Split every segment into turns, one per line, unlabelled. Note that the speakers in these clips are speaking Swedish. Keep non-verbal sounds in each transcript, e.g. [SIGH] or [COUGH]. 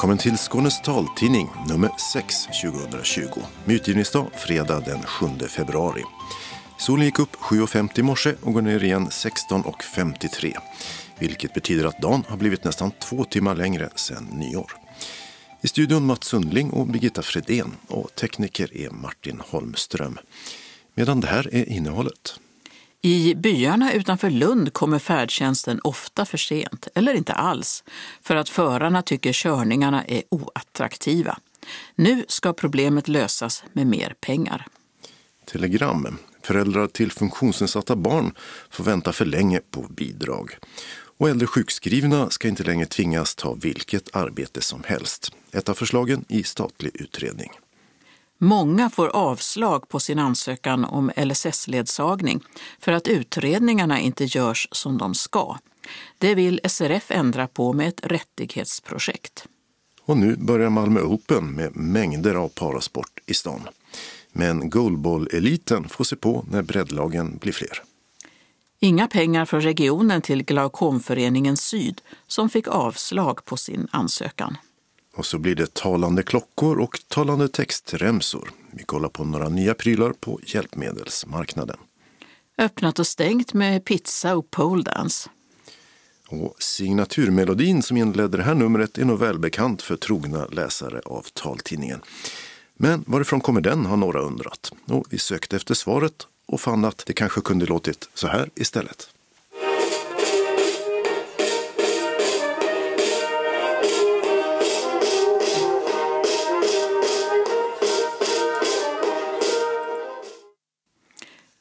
Välkommen till Skånes taltidning nummer 6 2020. Med utgivningsdag fredag den 7 februari. Solen gick upp 7.50 i morse och går ner igen 16.53. Vilket betyder att dagen har blivit nästan två timmar längre sedan nyår. I studion Mats Sundling och Birgitta Fredén och tekniker är Martin Holmström. Medan det här är innehållet.
I byarna utanför Lund kommer färdtjänsten ofta för sent, eller inte alls, för att förarna tycker körningarna är oattraktiva. Nu ska problemet lösas med mer pengar.
Telegram. Föräldrar till funktionsnedsatta barn får vänta för länge på bidrag. Och äldre sjukskrivna ska inte längre tvingas ta vilket arbete som helst. Ett av förslagen i statlig utredning.
Många får avslag på sin ansökan om LSS-ledsagning för att utredningarna inte görs som de ska. Det vill SRF ändra på med ett rättighetsprojekt.
Och nu börjar Malmö Open med mängder av parasport i stan. Men goalball-eliten får se på när breddlagen blir fler.
Inga pengar från regionen till Glaukomföreningen Syd som fick avslag på sin ansökan.
Och så blir det talande klockor och talande textremsor. Vi kollar på några nya prylar på hjälpmedelsmarknaden.
Öppnat och stängt med pizza och poledance.
Och signaturmelodin som inledde det här numret är nog välbekant för trogna läsare av taltidningen. Men varifrån kommer den har några undrat. Och vi sökte efter svaret och fann att det kanske kunde låtit så här istället.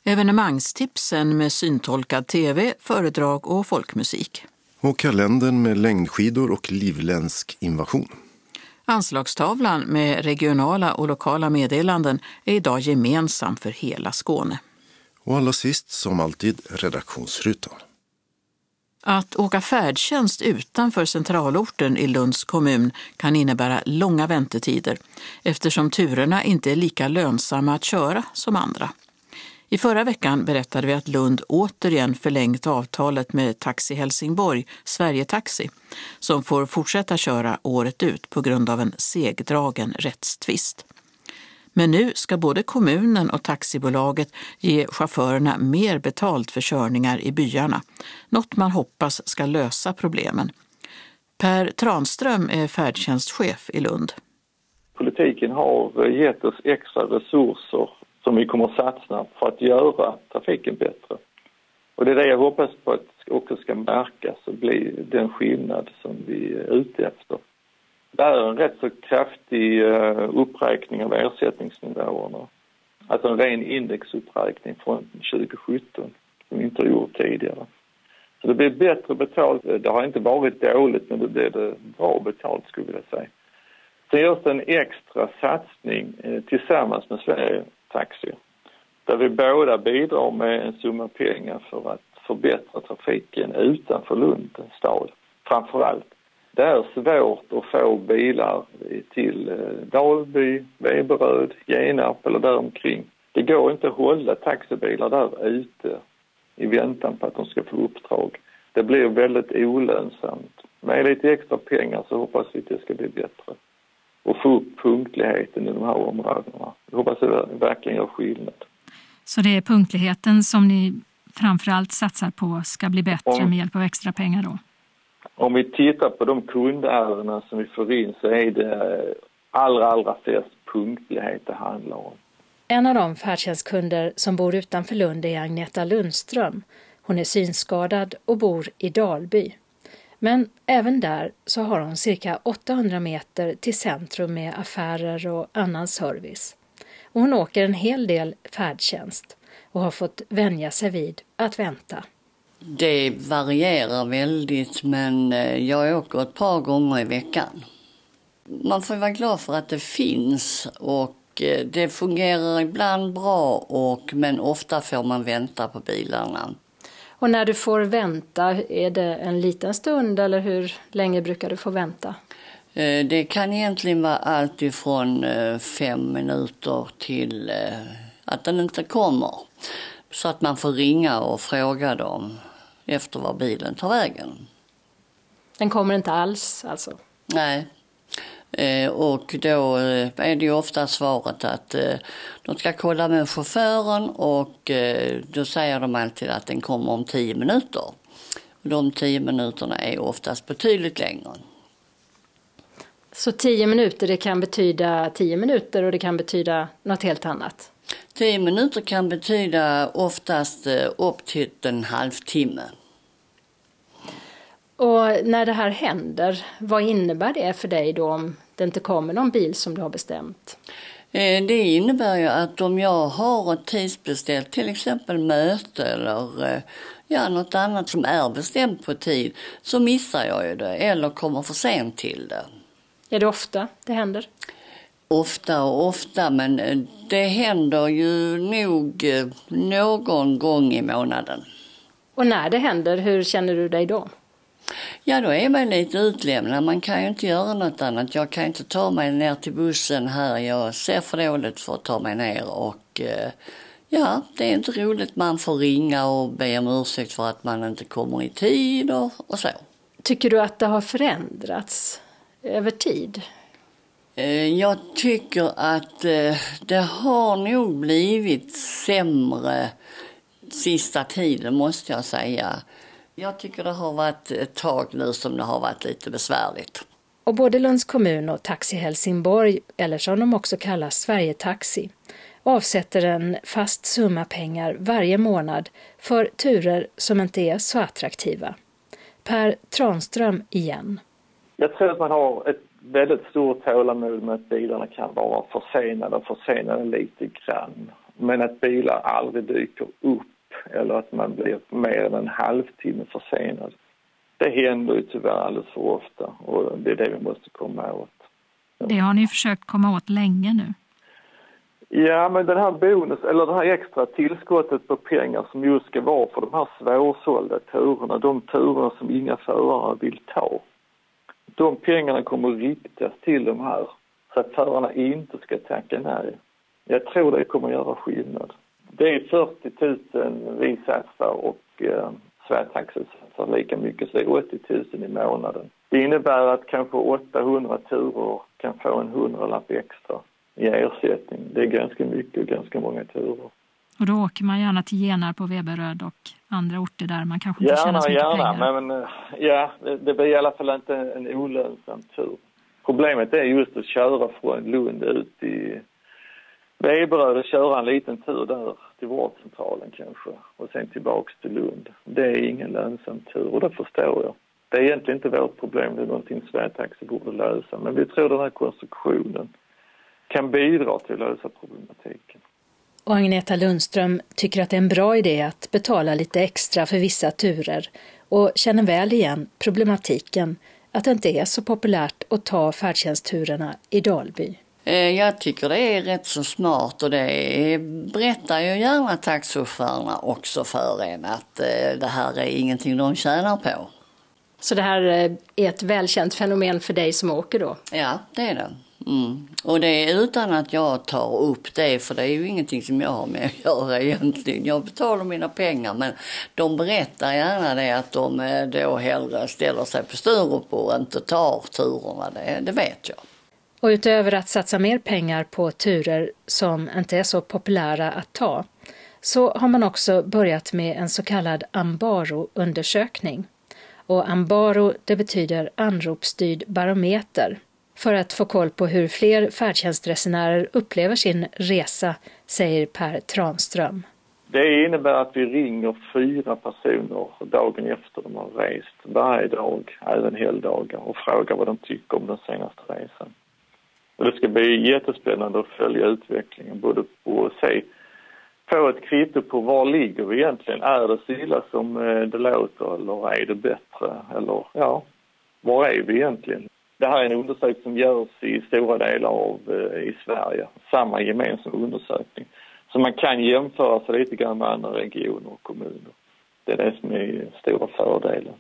Evenemangstipsen med syntolkad tv, föredrag och folkmusik.
Och kalendern med längdskidor och livländsk invasion.
Anslagstavlan med regionala och lokala meddelanden är idag gemensam för hela Skåne.
Och allra sist, som alltid, redaktionsrutan.
Att åka färdtjänst utanför centralorten i Lunds kommun kan innebära långa väntetider eftersom turerna inte är lika lönsamma att köra som andra. I förra veckan berättade vi att Lund återigen förlängt avtalet med Taxi Helsingborg, Sverigetaxi, som får fortsätta köra året ut på grund av en segdragen rättstvist. Men nu ska både kommunen och taxibolaget ge chaufförerna mer betalt för körningar i byarna, något man hoppas ska lösa problemen. Per Tranström är färdtjänstchef i Lund.
Politiken har gett oss extra resurser som vi kommer att satsa på att göra trafiken bättre. Och det är det jag hoppas på att också ska märkas och bli den skillnad som vi är ute efter. Det är en rätt så kraftig eh, uppräkning av ersättningsnivåerna. Alltså en ren indexuppräkning från 2017 som vi inte har gjort tidigare. Så det blir bättre betalt. Eh, det har inte varit dåligt men det blir det bra betalt skulle jag vilja säga. Sen görs det en extra satsning eh, tillsammans med Sverige Taxi. Där vi båda bidrar med en summa pengar för att förbättra trafiken utanför Lund stad. Framför allt. Det är svårt att få bilar till eh, Dalby, Veberöd, Genarp eller däromkring. Det går inte att hålla taxibilar där ute i väntan på att de ska få uppdrag. Det blir väldigt olönsamt. Med lite extra pengar så hoppas vi att det ska bli bättre och få upp punktligheten i de här områdena. Jag hoppas att det verkligen gör skillnad.
Så det är punktligheten som ni framförallt satsar på ska bli bättre om, med hjälp av extra pengar då?
Om vi tittar på de kundärenden som vi får in så är det allra, allra flest punktlighet det handlar om.
En av de färdtjänstkunder som bor utanför Lund är Agneta Lundström. Hon är synskadad och bor i Dalby. Men även där så har hon cirka 800 meter till centrum med affärer och annan service. Och hon åker en hel del färdtjänst och har fått vänja sig vid att vänta.
Det varierar väldigt men eh, jag åker ett par gånger i veckan. Man får vara glad för att det finns och eh, det fungerar ibland bra och, men ofta får man vänta på bilarna.
Och när du får vänta, är det en liten stund eller hur länge brukar du få vänta?
Eh, det kan egentligen vara allt ifrån eh, fem minuter till eh, att den inte kommer. Så att man får ringa och fråga dem efter var bilen tar vägen.
Den kommer inte alls alltså?
Nej. Eh, och då eh, är det ju ofta svaret att eh, de ska kolla med chauffören och då säger de alltid att den kommer om tio minuter. De tio minuterna är oftast betydligt längre.
Så tio minuter det kan betyda tio minuter och det kan betyda något helt annat?
Tio minuter kan betyda oftast upp till en halvtimme.
Och när det här händer, vad innebär det för dig då om det inte kommer någon bil som du har bestämt?
Eh, det innebär ju att om jag har ett tidsbeställt, till exempel möte eller eh, ja, något annat som är bestämt på tid, så missar jag ju det eller kommer för sent till det.
Är det ofta det händer?
Ofta och ofta, men eh, det händer ju nog någon gång i månaden.
Och när det händer, hur känner du dig då?
Ja, då är man lite utlämnad. Man kan ju inte göra något annat. Jag kan inte ta mig ner till bussen här. Jag ser för dåligt för att ta mig ner och eh, ja, det är inte roligt. Man får ringa och be om ursäkt för att man inte kommer i tid och, och så.
Tycker du att det har förändrats över tid?
Eh, jag tycker att eh, det har nog blivit sämre sista tiden måste jag säga. Jag tycker det har varit ett tag nu som det har varit lite besvärligt.
Och både Lunds kommun och Taxi Helsingborg, eller som de också kallas Sverigetaxi, avsätter en fast summa pengar varje månad för turer som inte är så attraktiva. Per Tranström igen.
Jag tror att man har ett väldigt stort tålamod med att bilarna kan vara försenade och försenade lite grann. Men att bilar aldrig dyker upp eller att man blir mer än en halvtimme försenad. Det händer ju tyvärr alldeles för ofta och det är det vi måste komma åt.
Det har ni försökt komma åt länge nu.
Ja, men den här bonus, eller det här extra tillskottet på pengar som just ska vara för de här svårsålda turerna, de turerna som inga förare vill ta. De pengarna kommer att riktas till de här så att förarna inte ska tacka nej. Jag tror det kommer att göra skillnad. Det är 40 000 vi satsar och eh, Sverigetaxi satsar lika mycket, så det är 80 000 i månaden. Det innebär att kanske 800 turer kan få en hundralapp extra i ersättning. Det är ganska mycket och ganska många turer.
Och då åker man gärna till Genarp på Veberöd och andra orter där man kanske inte
gärna,
tjänar så mycket
gärna,
pengar?
Men ja, det, det blir i alla fall inte en olönsam tur. Problemet är just att köra från Lund ut i Veberöd och köra en liten tur där till vårdcentralen kanske och sen tillbaks till Lund. Det är ingen lönsam tur och det förstår jag. Det är egentligen inte vårt problem, det är någonting Sverigetaxi borde lösa. Men vi tror den här konstruktionen kan bidra till att lösa problematiken.
Och Agneta Lundström tycker att det är en bra idé att betala lite extra för vissa turer och känner väl igen problematiken att det inte är så populärt att ta färdtjänstturerna i Dalby.
Eh, jag tycker det är rätt så smart och det berättar ju gärna taxichaufförerna också för en att eh, det här är ingenting de tjänar på.
Så det här eh, är ett välkänt fenomen för dig som åker då?
Ja, det är det. Mm. Och det är utan att jag tar upp det, för det är ju ingenting som jag har med att göra egentligen. Jag betalar mina pengar, men de berättar gärna det att de då hellre ställer sig på Sturup och inte tar turerna. Det, det vet jag.
Och utöver att satsa mer pengar på turer som inte är så populära att ta, så har man också börjat med en så kallad Ambaro-undersökning. Och Ambaro, det betyder anropsstyrd barometer, för att få koll på hur fler färdtjänstresenärer upplever sin resa, säger Per Tranström.
Det innebär att vi ringer fyra personer dagen efter de har rest, varje dag, även helgdagar, och frågar vad de tycker om den senaste resan. Och det ska bli jättespännande att följa utvecklingen, både på och se, få ett kvitto på var ligger vi egentligen? Är det så illa som eh, det låter eller är det bättre? Eller ja, var är vi egentligen? Det här är en undersökning som görs i stora delar av eh, i Sverige, samma gemensam undersökning. Så man kan jämföra sig lite grann med andra regioner och kommuner. Det är det som är stora fördelen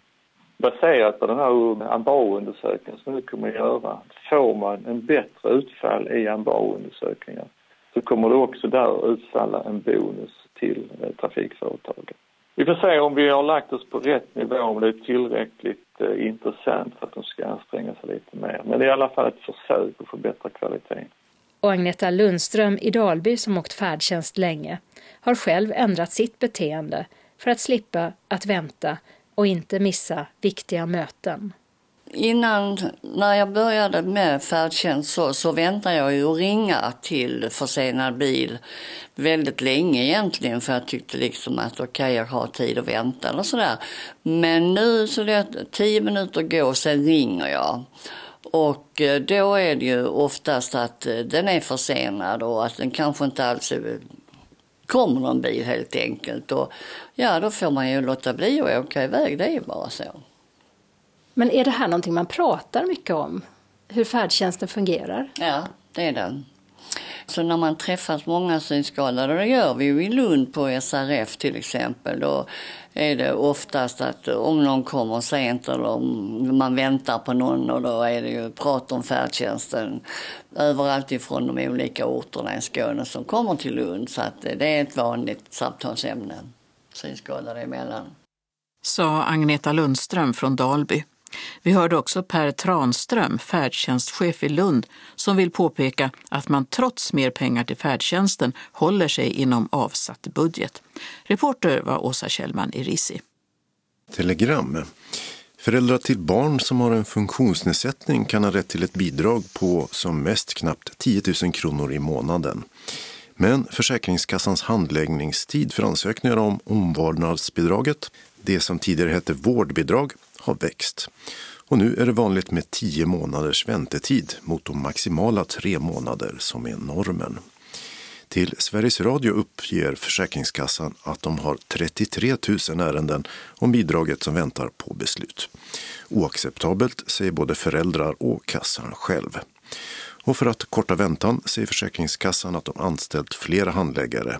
baserat på den här ANBA-undersökningen som vi kommer att göra, får man en bättre utfall i ANBA-undersökningar så kommer det också där utfalla en bonus till eh, trafikföretagen. Vi får se om vi har lagt oss på rätt nivå, om det är tillräckligt eh, intressant för att de ska anstränga sig lite mer. Men det är i alla fall ett försök att förbättra kvaliteten.
Och Agneta Lundström i Dalby som åkt färdtjänst länge har själv ändrat sitt beteende för att slippa att vänta och inte missa viktiga möten.
Innan, när jag började med färdtjänst så, så väntade jag ju att ringa till försenad bil väldigt länge egentligen för jag tyckte liksom att okej okay, jag har tid att vänta eller sådär. Men nu så det tio minuter går sen ringer jag. Och eh, då är det ju oftast att eh, den är försenad och att den kanske inte alls kommer någon bil helt enkelt. Och ja, då får man ju låta bli att åka iväg, det är bara så.
Men är det här någonting man pratar mycket om? Hur färdtjänsten fungerar?
Ja, det är det. Så när man träffas många synskadade, och det gör vi ju i Lund på SRF till exempel, då är det oftast att om någon kommer sent eller om man väntar på någon och då är det ju prat om färdtjänsten överallt ifrån de olika orterna i Skåne som kommer till Lund. Så att det är ett vanligt samtalsämne synskadade emellan.
Sa Agneta Lundström från Dalby. Vi hörde också Per Tranström, färdtjänstchef i Lund, som vill påpeka att man trots mer pengar till färdtjänsten håller sig inom avsatt budget. Reporter var Åsa Kjellman i Risi.
Telegram. Föräldrar till barn som har en funktionsnedsättning kan ha rätt till ett bidrag på som mest knappt 10 000 kronor i månaden. Men Försäkringskassans handläggningstid för ansökningar om omvårdnadsbidraget, det som tidigare hette vårdbidrag, har växt. Och nu är det vanligt med 10 månaders väntetid mot de maximala tre månader som är normen. Till Sveriges Radio uppger Försäkringskassan att de har 33 000 ärenden om bidraget som väntar på beslut. Oacceptabelt, säger både föräldrar och kassan själv. Och för att korta väntan säger Försäkringskassan att de anställt flera handläggare.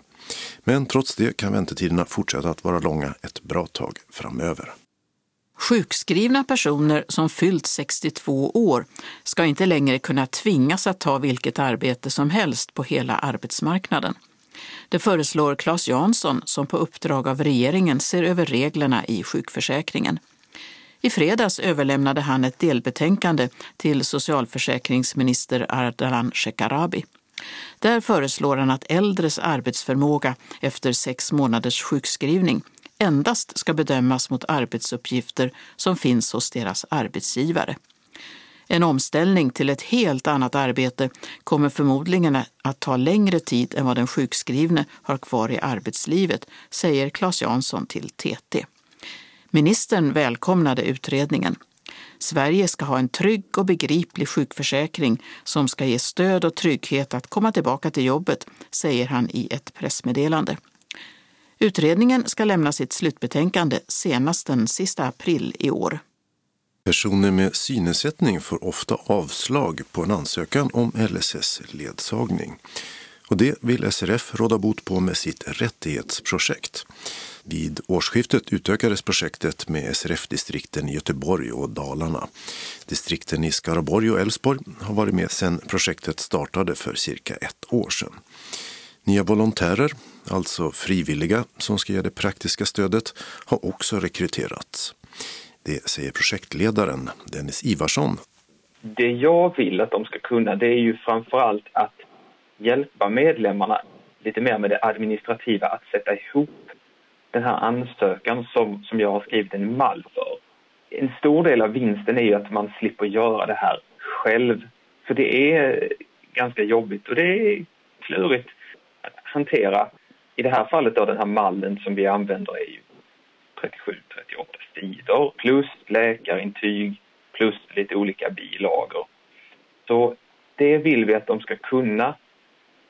Men trots det kan väntetiderna fortsätta att vara långa ett bra tag framöver.
Sjukskrivna personer som fyllt 62 år ska inte längre kunna tvingas att ta vilket arbete som helst på hela arbetsmarknaden. Det föreslår Claes Jansson som på uppdrag av regeringen ser över reglerna i sjukförsäkringen. I fredags överlämnade han ett delbetänkande till socialförsäkringsminister Ardalan Shekarabi. Där föreslår han att äldres arbetsförmåga efter sex månaders sjukskrivning endast ska bedömas mot arbetsuppgifter som finns hos deras arbetsgivare. En omställning till ett helt annat arbete kommer förmodligen att ta längre tid än vad den sjukskrivne har kvar i arbetslivet, säger Claes Jansson till TT. Ministern välkomnade utredningen. Sverige ska ha en trygg och begriplig sjukförsäkring som ska ge stöd och trygghet att komma tillbaka till jobbet, säger han i ett pressmeddelande. Utredningen ska lämna sitt slutbetänkande senast den sista april i år.
Personer med synnedsättning får ofta avslag på en ansökan om LSS-ledsagning. Och det vill SRF råda bot på med sitt rättighetsprojekt. Vid årsskiftet utökades projektet med SRF-distrikten i Göteborg och Dalarna. Distrikten i Skaraborg och Älvsborg har varit med sedan projektet startade för cirka ett år sedan. Nya volontärer, alltså frivilliga som ska ge det praktiska stödet, har också rekryterats. Det säger projektledaren Dennis Ivarsson.
Det jag vill att de ska kunna det är ju framförallt att hjälpa medlemmarna lite mer med det administrativa, att sätta ihop den här ansökan som, som jag har skrivit en mall för. En stor del av vinsten är ju att man slipper göra det här själv. För det är ganska jobbigt och det är klurigt hantera. I det här fallet då den här mallen som vi använder är ju 37-38 sidor plus läkarintyg plus lite olika bilagor. Så det vill vi att de ska kunna.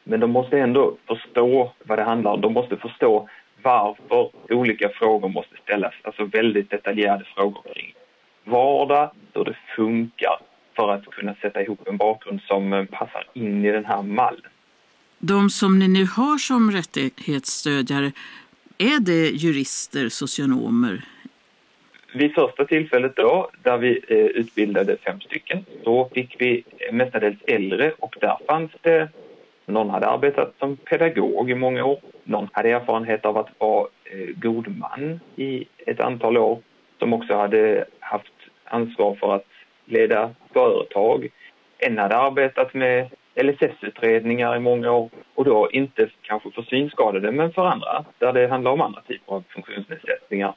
Men de måste ändå förstå vad det handlar om. De måste förstå varför olika frågor måste ställas. Alltså väldigt detaljerade frågor kring vardag, hur det funkar för att kunna sätta ihop en bakgrund som passar in i den här mallen.
De som ni nu har som rättighetsstödjare, är det jurister, socionomer?
Vid första tillfället då, där vi eh, utbildade fem stycken, då fick vi mestadels äldre och där fanns det någon hade arbetat som pedagog i många år. Någon hade erfarenhet av att vara eh, god man i ett antal år som också hade haft ansvar för att leda företag. En hade arbetat med LSS-utredningar i många år och då inte kanske för synskadade men för andra där det handlar om andra typer av funktionsnedsättningar.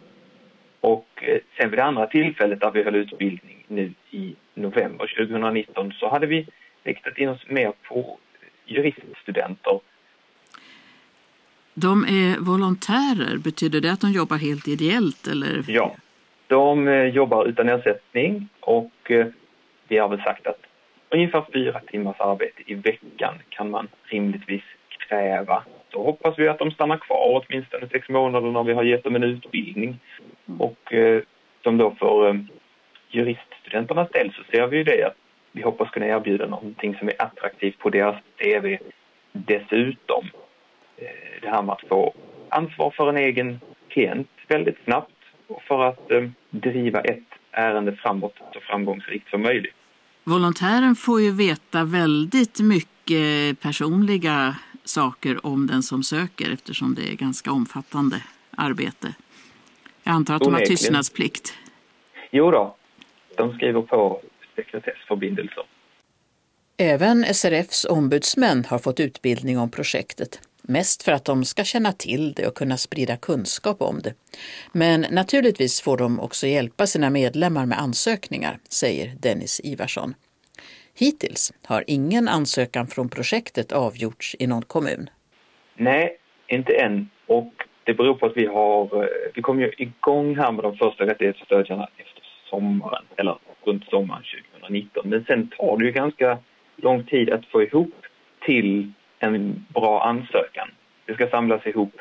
Och eh, sen vid det andra tillfället där vi höll utbildning nu i november 2019 så hade vi riktat in oss mer på juriststudenter.
De är volontärer, betyder det att de jobbar helt ideellt? Eller?
Ja, de eh, jobbar utan ersättning och eh, vi har väl sagt att ungefär fyra timmars arbete i veckan kan man rimligtvis kräva. Då hoppas vi att de stannar kvar åtminstone sex månader när vi har gett dem en utbildning. Och eh, som då för juriststudenternas del så ser vi ju det att vi hoppas kunna erbjuda någonting som är attraktivt på deras CV. Dessutom det här med att få ansvar för en egen klient väldigt snabbt och för att driva ett ärende framåt så framgångsrikt som möjligt.
Volontären får ju veta väldigt mycket personliga saker om den som söker eftersom det är ganska omfattande arbete. Jag antar att de har tystnadsplikt.
Jo då, de skriver på sekretessförbindelser.
Även SRFs ombudsmän har fått utbildning om projektet. Mest för att de ska känna till det och kunna sprida kunskap om det. Men naturligtvis får de också hjälpa sina medlemmar med ansökningar, säger Dennis Ivarsson. Hittills har ingen ansökan från projektet avgjorts i någon kommun.
Nej, inte än. Och det beror på att vi har, eh, vi kom ju igång här med de första rättighetsstödjarna efter sommaren, eller runt sommaren 2019. Men sen tar det ju ganska lång tid att få ihop till en bra ansökan. Det ska samlas ihop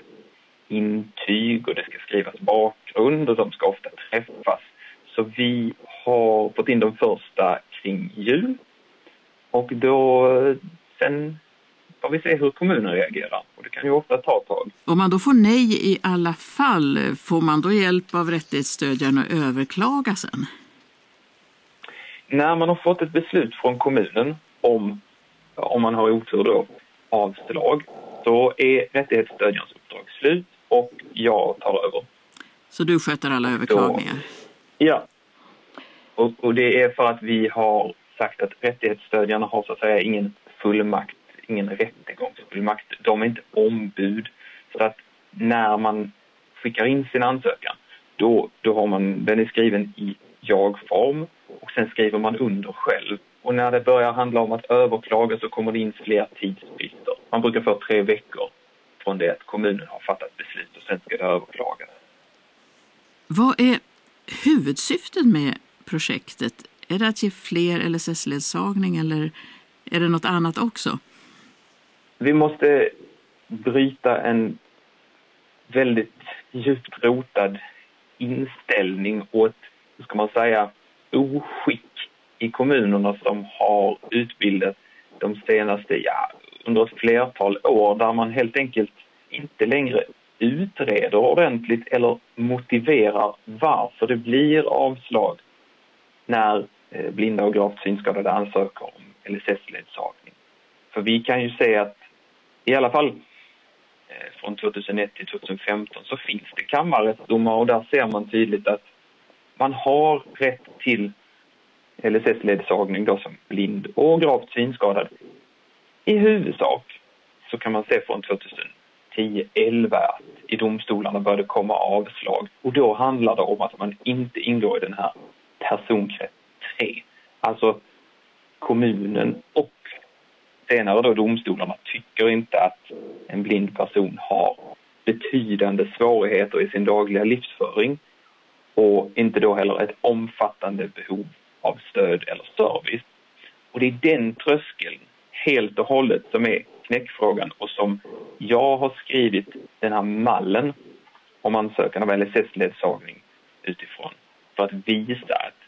intyg och det ska skrivas bakgrund och de ska ofta träffas. Så vi har fått in de första kring jul och då sen får vi se hur kommunen reagerar och det kan ju ofta ta ett tag.
Om man då får nej i alla fall, får man då hjälp av rättighetsstödjaren att överklaga sen?
När man har fått ett beslut från kommunen om, om man har otur då, avslag så är rättighetsstödjarens uppdrag slut och jag tar över.
Så du sköter alla överklagningar?
Så, ja. Och, och, det är för att vi har sagt att rättighetsstödjarna har så att säga ingen fullmakt, ingen rättegångsfullmakt. De är inte ombud. Så att när man skickar in sin ansökan då, då har man, den är skriven i jag-form och sen skriver man under själv och när det börjar handla om att överklaga så kommer det in fler tidsfrister. Man brukar få tre veckor från det att kommunen har fattat beslut och sen ska det överklagas.
Vad är huvudsyftet med projektet? Är det att ge fler LSS-ledsagning eller är det något annat också?
Vi måste bryta en väldigt djupt rotad inställning och ett, hur ska man säga, oskick i kommunerna som har utbildat de senaste, ja, under ett flertal år där man helt enkelt inte längre utreder ordentligt eller motiverar varför det blir avslag när eh, blinda och gravt synskadade ansöker om LSS-ledsagning. För vi kan ju se att i alla fall eh, från 2001 till 2015 så finns det kammarrättsdomar och där ser man tydligt att man har rätt till LSS-ledsagning då som blind och gravt synskadad. I huvudsak så kan man se från 2010-11 att i domstolarna började komma avslag och då handlar det om att man inte ingår i den här personkrets 3. Alltså kommunen och senare då domstolarna tycker inte att en blind person har betydande svårigheter i sin dagliga livsföring och inte då heller ett omfattande behov av stöd eller service. Och det är den tröskeln helt och hållet som är knäckfrågan och som jag har skrivit den här mallen om ansökan av LSS-ledsagning utifrån för att visa att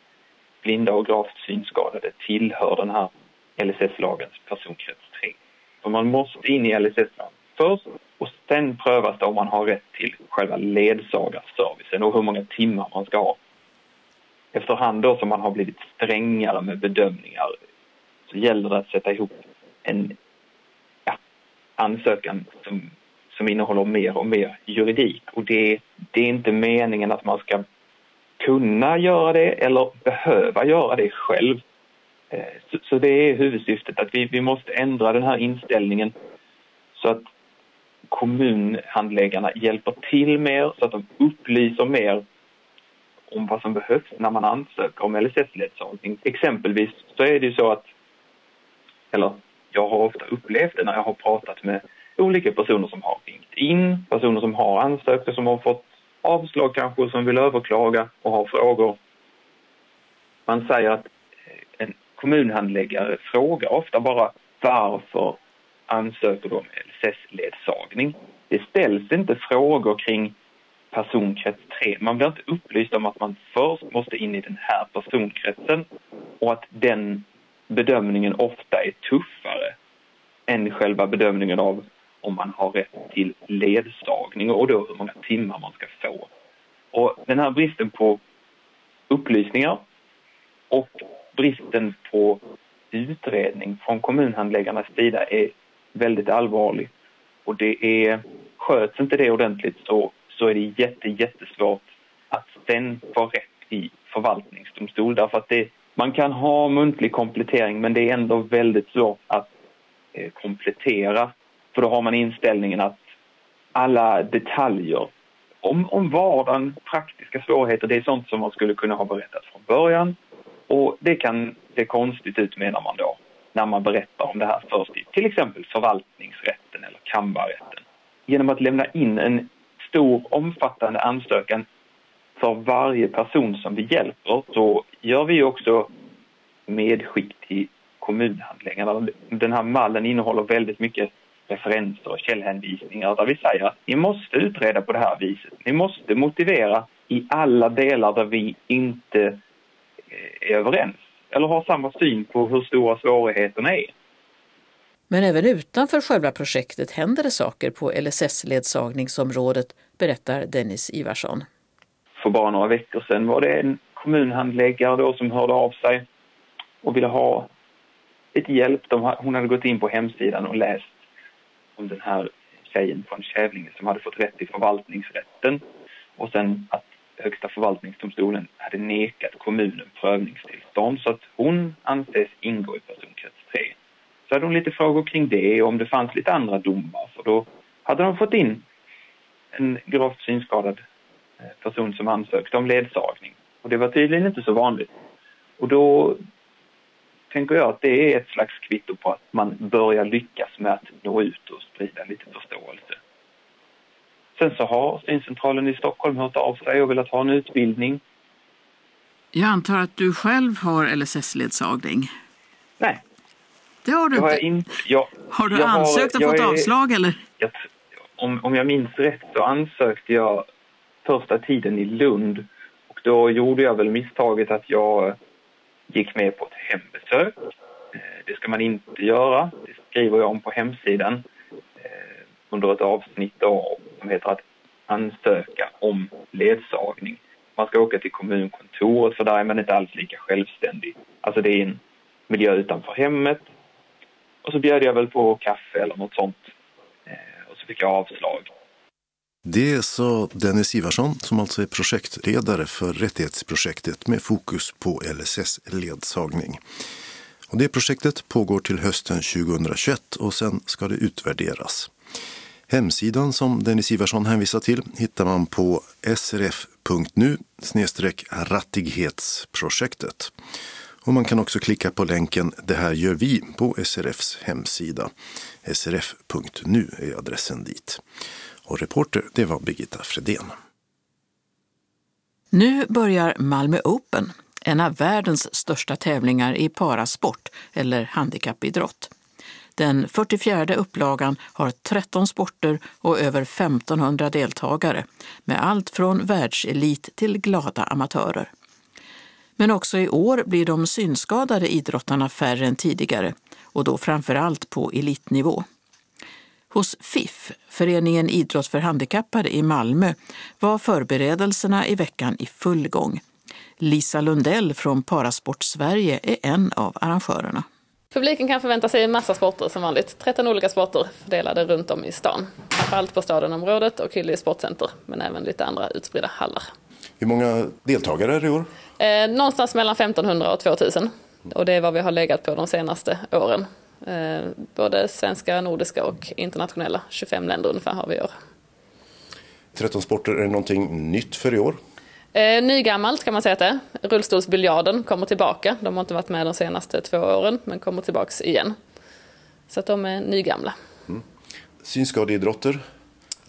blinda och gravt synskadade tillhör den här LSS-lagens personkrets 3. För man måste in i LSS-lagen först och sen prövas det om man har rätt till själva ledsagarservicen och hur många timmar man ska ha efterhand då som man har blivit strängare med bedömningar så gäller det att sätta ihop en ja, ansökan som som innehåller mer och mer juridik. Och det, det är inte meningen att man ska kunna göra det eller behöva göra det själv. Eh, så, så det är huvudsyftet, att vi, vi måste ändra den här inställningen så att kommunhandläggarna hjälper till mer, så att de upplyser mer om vad som behövs när man ansöker om LSS-ledsagning. Exempelvis så är det ju så att, eller jag har ofta upplevt det när jag har pratat med olika personer som har ringt in, personer som har ansökt och som har fått avslag kanske och som vill överklaga och har frågor. Man säger att eh, en kommunhandläggare frågar ofta bara varför ansöker du om LSS-ledsagning? Det ställs inte frågor kring personkrets 3. Man blir inte upplyst om att man först måste in i den här personkretsen och att den bedömningen ofta är tuffare än själva bedömningen av om man har rätt till ledsagning och då hur många timmar man ska få. Och den här bristen på upplysningar och bristen på utredning från kommunhandläggarnas sida är väldigt allvarlig. Och det är, sköts inte det ordentligt så, så är det jätte, jättesvårt att sen få rätt i förvaltningsdomstol därför att det, man kan ha muntlig komplettering men det är ändå väldigt svårt att eh, komplettera för då har man inställningen att alla detaljer om, om vardagen, praktiska svårigheter, det är sånt som man skulle kunna ha berättat från början. Och det kan se konstigt ut menar man då, när man berättar om det här först i till exempel förvaltningsrätten eller kammarrätten. Genom att lämna in en stor omfattande ansökan för varje person som vi hjälper så gör vi också medskick till kommunhandläggarna. Den här mallen innehåller väldigt mycket referenser och källhänvisningar där vi säger att ni måste utreda på det här viset. Ni måste motivera i alla delar där vi inte eh, är överens eller har samma syn på hur stora svårigheterna är.
Men även utanför själva projektet händer det saker på LSS-ledsagningsområdet, berättar Dennis Ivarsson.
För bara några veckor sedan var det en kommunhandläggare då som hörde av sig och ville ha lite hjälp. hon hade gått in på hemsidan och läst om den här tjejen från Kävlinge som hade fått rätt i förvaltningsrätten och sen att Högsta förvaltningsdomstolen hade nekat kommunen prövningstillstånd så att hon anses ingå i personkrets så hade hon lite frågor kring det och om det fanns lite andra domar för då hade de fått in en gravt synskadad eh, person som ansökte om ledsagning. Och det var tydligen inte så vanligt. Och då tänker jag att det är ett slags kvitto på att man börjar lyckas med att nå ut och sprida lite förståelse. Sen så har syncentralen i Stockholm hört av sig och velat ha en utbildning.
Jag antar att du själv har LSS-ledsagning?
Nej.
Det har du
inte?
Har,
in, jag,
har du ansökt och fått är, avslag eller?
Jag, om, om jag minns rätt så ansökte jag första tiden i Lund och då gjorde jag väl misstaget att jag gick med på ett hembesök. Eh, det ska man inte göra. Det skriver jag om på hemsidan eh, under ett avsnitt då, som heter att ansöka om ledsagning. Man ska åka till kommunkontoret för där är man inte alls lika självständig. Alltså det är en miljö utanför hemmet. Och så bjöd jag väl på kaffe eller något sånt. Eh, och så fick jag avslag.
Det sa Dennis Ivarsson som alltså är projektledare för rättighetsprojektet med fokus på LSS-ledsagning. Och det projektet pågår till hösten 2021 och sen ska det utvärderas. Hemsidan som Dennis Ivarsson hänvisar till hittar man på srf.nu rattighetsprojektet. Och man kan också klicka på länken Det här gör vi på SRFs hemsida. srf.nu är adressen dit. Och reporter det var Birgitta Fredén.
Nu börjar Malmö Open, en av världens största tävlingar i parasport eller handikappidrott. Den 44 upplagan har 13 sporter och över 1500 deltagare med allt från världselit till glada amatörer. Men också i år blir de synskadade idrottarna färre än tidigare och då framför allt på elitnivå. Hos FIF, Föreningen Idrott för handikappade i Malmö, var förberedelserna i veckan i full gång. Lisa Lundell från Parasport Sverige är en av arrangörerna.
Publiken kan förvänta sig en massa sporter som vanligt. 13 olika sporter fördelade runt om i stan. Framförallt på stadionområdet och Hyllie sportcenter, men även lite andra utspridda hallar.
Hur många deltagare är det i år?
Eh, någonstans mellan 1500 och 2000. Och det är vad vi har legat på de senaste åren. Eh, både svenska, nordiska och internationella. 25 länder ungefär har vi i år.
13 sporter, är det någonting nytt för i år?
Eh, nygammalt kan man säga att det är. Rullstolsbiljarden kommer tillbaka. De har inte varit med de senaste två åren, men kommer tillbaka igen. Så att de är nygamla. Mm.
Synskadeidrotter?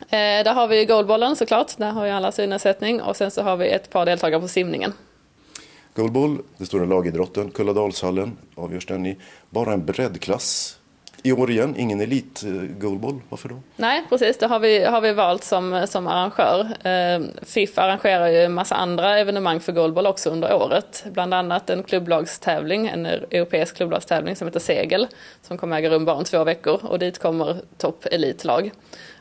Eh, där har vi goalbollen såklart. Där har ju alla synnedsättning. Och sen så har vi ett par deltagare på simningen.
Goalball, det stora lagidrotten, Kulladalshallen avgörs den i bara en breddklass i år igen, ingen elit-goalball. Eh, varför då?
Nej, precis. Det har vi, har vi valt som, som arrangör. Eh, FIF arrangerar ju en massa andra evenemang för goalball också under året. Bland annat en klubblagstävling, en europeisk klubblagstävling som heter Segel, som kommer äga rum bara om två veckor och dit kommer topp elitlag.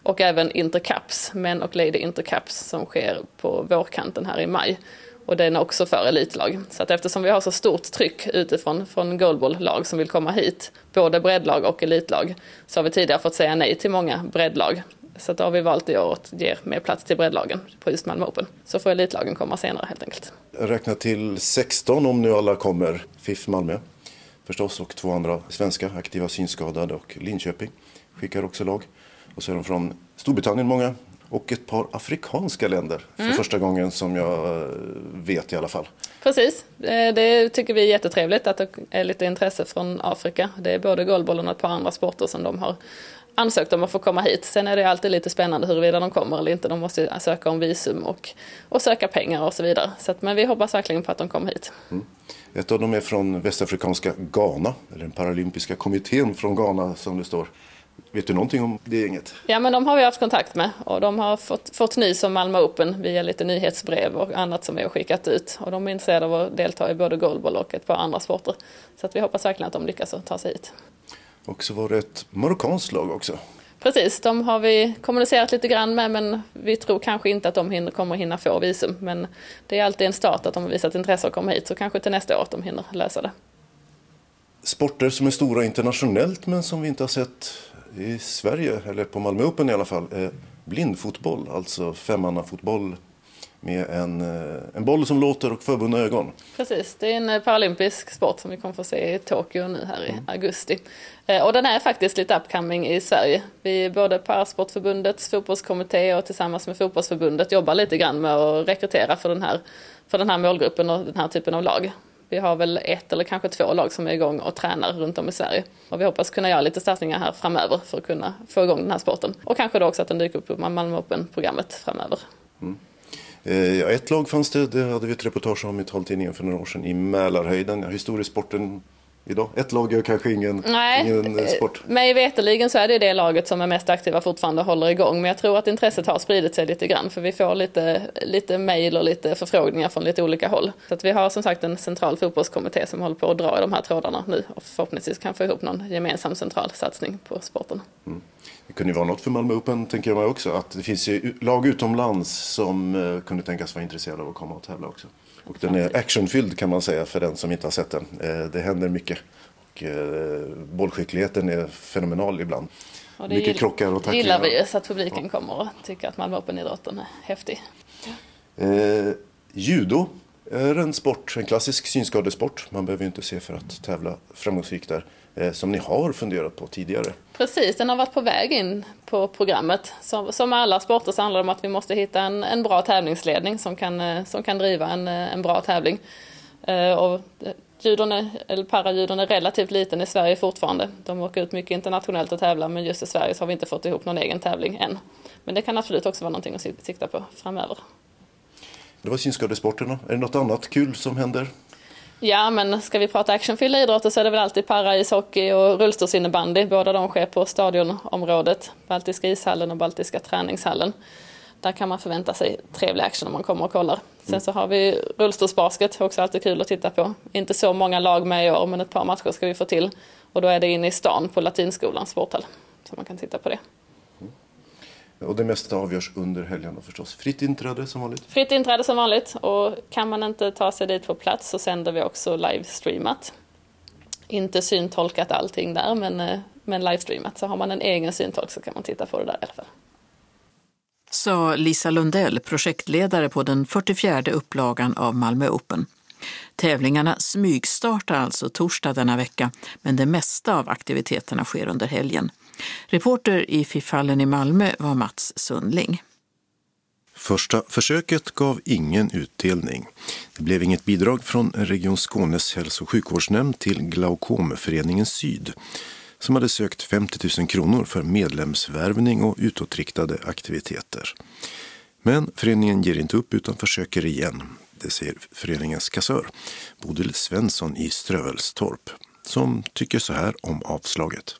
Och även Intercaps, män och lady Intercaps, som sker på vårkanten här i maj och den är också för elitlag. Så att eftersom vi har så stort tryck utifrån från goalball-lag som vill komma hit, både breddlag och elitlag, så har vi tidigare fått säga nej till många breddlag. Så då har vi valt i år att ge mer plats till breddlagen på just Malmö Open. Så får elitlagen komma senare helt enkelt.
Räkna till 16 om nu alla kommer. FIF Malmö förstås och två andra svenska aktiva synskadade och Linköping skickar också lag. Och så är de från Storbritannien många, och ett par afrikanska länder för mm. första gången som jag eh, vet i alla fall.
Precis, eh, det tycker vi är jättetrevligt att det är lite intresse från Afrika. Det är både golfbollen och ett par andra sporter som de har ansökt om att få komma hit. Sen är det alltid lite spännande huruvida de kommer eller inte. De måste söka om visum och, och söka pengar och så vidare. Så att, men vi hoppas verkligen på att de kommer hit. Mm.
Ett av dem är från västafrikanska Ghana, eller den paralympiska kommittén från Ghana som det står. Vet du någonting om det gänget?
Ja, men de har vi haft kontakt med och de har fått, fått nys om Malmö Open via lite nyhetsbrev och annat som vi har skickat ut. Och de är intresserade av att delta i både goalball och ett par andra sporter. Så att vi hoppas verkligen att de lyckas ta sig hit.
Och så var det ett marockanskt lag också.
Precis, de har vi kommunicerat lite grann med men vi tror kanske inte att de hinner, kommer hinna få visum. Men det är alltid en start att de har visat intresse att komma hit så kanske till nästa år att de hinner lösa det.
Sporter som är stora internationellt men som vi inte har sett i Sverige, eller på Malmö Open i alla fall, är blindfotboll, alltså femmannafotboll med en, eh, en boll som låter och förbundna ögon.
Precis, det är en eh, paralympisk sport som vi kommer få se i Tokyo nu här i mm. augusti. Eh, och den är faktiskt lite upcoming i Sverige. Vi, både Parasportförbundets fotbollskommitté och tillsammans med fotbollsförbundet jobbar lite grann med att rekrytera för den här, för den här målgruppen och den här typen av lag. Vi har väl ett eller kanske två lag som är igång och tränar runt om i Sverige. Och vi hoppas kunna göra lite satsningar här framöver för att kunna få igång den här sporten. Och kanske då också att den dyker upp på Malmö Open-programmet framöver. Mm.
Eh, ja, ett lag fanns det, det hade vi ett reportage om i taltidningen för några år sedan, i Mälarhöjden. Ja, historiesporten idag? Ett lag är kanske ingen, Nej, ingen eh, sport?
Mig veterligen så är det det laget som är mest aktiva fortfarande och håller igång. Men jag tror att intresset har spridit sig lite grann för vi får lite, lite mejl och lite förfrågningar från lite olika håll. Så att vi har som sagt en central fotbollskommitté som håller på att dra i de här trådarna nu och förhoppningsvis kan få ihop någon gemensam central satsning på sporten. Mm.
Det kunde ju vara något för Malmö Open tänker jag mig också. Att det finns ju lag utomlands som uh, kunde tänkas vara intresserade av att komma och tävla också. Och den är actionfylld kan man säga för den som inte har sett den. Eh, det händer mycket. Och eh, bollskickligheten är fenomenal ibland. Och det mycket krockar och tacklingar.
gillar vi så att publiken ja. kommer och tycker att Malmö Open-idrotten är häftig.
Eh, judo är en sport, en klassisk synskadesport. Man behöver ju inte se för att tävla framgångsrikt där. Eh, som ni har funderat på tidigare.
Precis, den har varit på väg in på programmet. Som, som alla sporter så handlar det om att vi måste hitta en, en bra tävlingsledning som kan, eh, som kan driva en, eh, en bra tävling. Eh, och judon är, eller parajudon är relativt liten i Sverige fortfarande. De åker ut mycket internationellt och tävlar men just i Sverige så har vi inte fått ihop någon egen tävling än. Men det kan absolut också vara någonting att sikta på framöver.
Det var synskadesporterna. Är det något annat kul som händer?
Ja, men ska vi prata actionfyllda idrotter så är det väl alltid paraishockey och rullstolsinnebandy. Båda de sker på stadionområdet, Baltiska ishallen och Baltiska träningshallen. Där kan man förvänta sig trevlig action om man kommer och kollar. Sen så har vi rullstolsbasket, också alltid kul att titta på. Inte så många lag med i år, men ett par matcher ska vi få till. Och då är det inne i stan på Latinskolans sporthall. Så man kan titta på det.
Och det mesta avgörs under helgerna förstås. Fritt inträde som vanligt?
Fritt inträde som vanligt och kan man inte ta sig dit på plats så sänder vi också livestreamat. inte syntolkat allting där men, men livestreamat. Så har man en egen syntolk så kan man titta på det där i alla fall.
Sa Lisa Lundell, projektledare på den 44 upplagan av Malmö Open. Tävlingarna smygstartar alltså torsdag denna vecka, men det mesta av aktiviteterna sker under helgen. Reporter i FIF-hallen i Malmö var Mats Sundling.
Första försöket gav ingen utdelning. Det blev inget bidrag från Region Skånes hälso och sjukvårdsnämnd till Glaukomföreningen Syd som hade sökt 50 000 kronor för medlemsvärvning och utåtriktade aktiviteter. Men föreningen ger inte upp utan försöker igen. Det säger föreningens kassör Bodil Svensson i Strövelstorp som tycker så här om avslaget.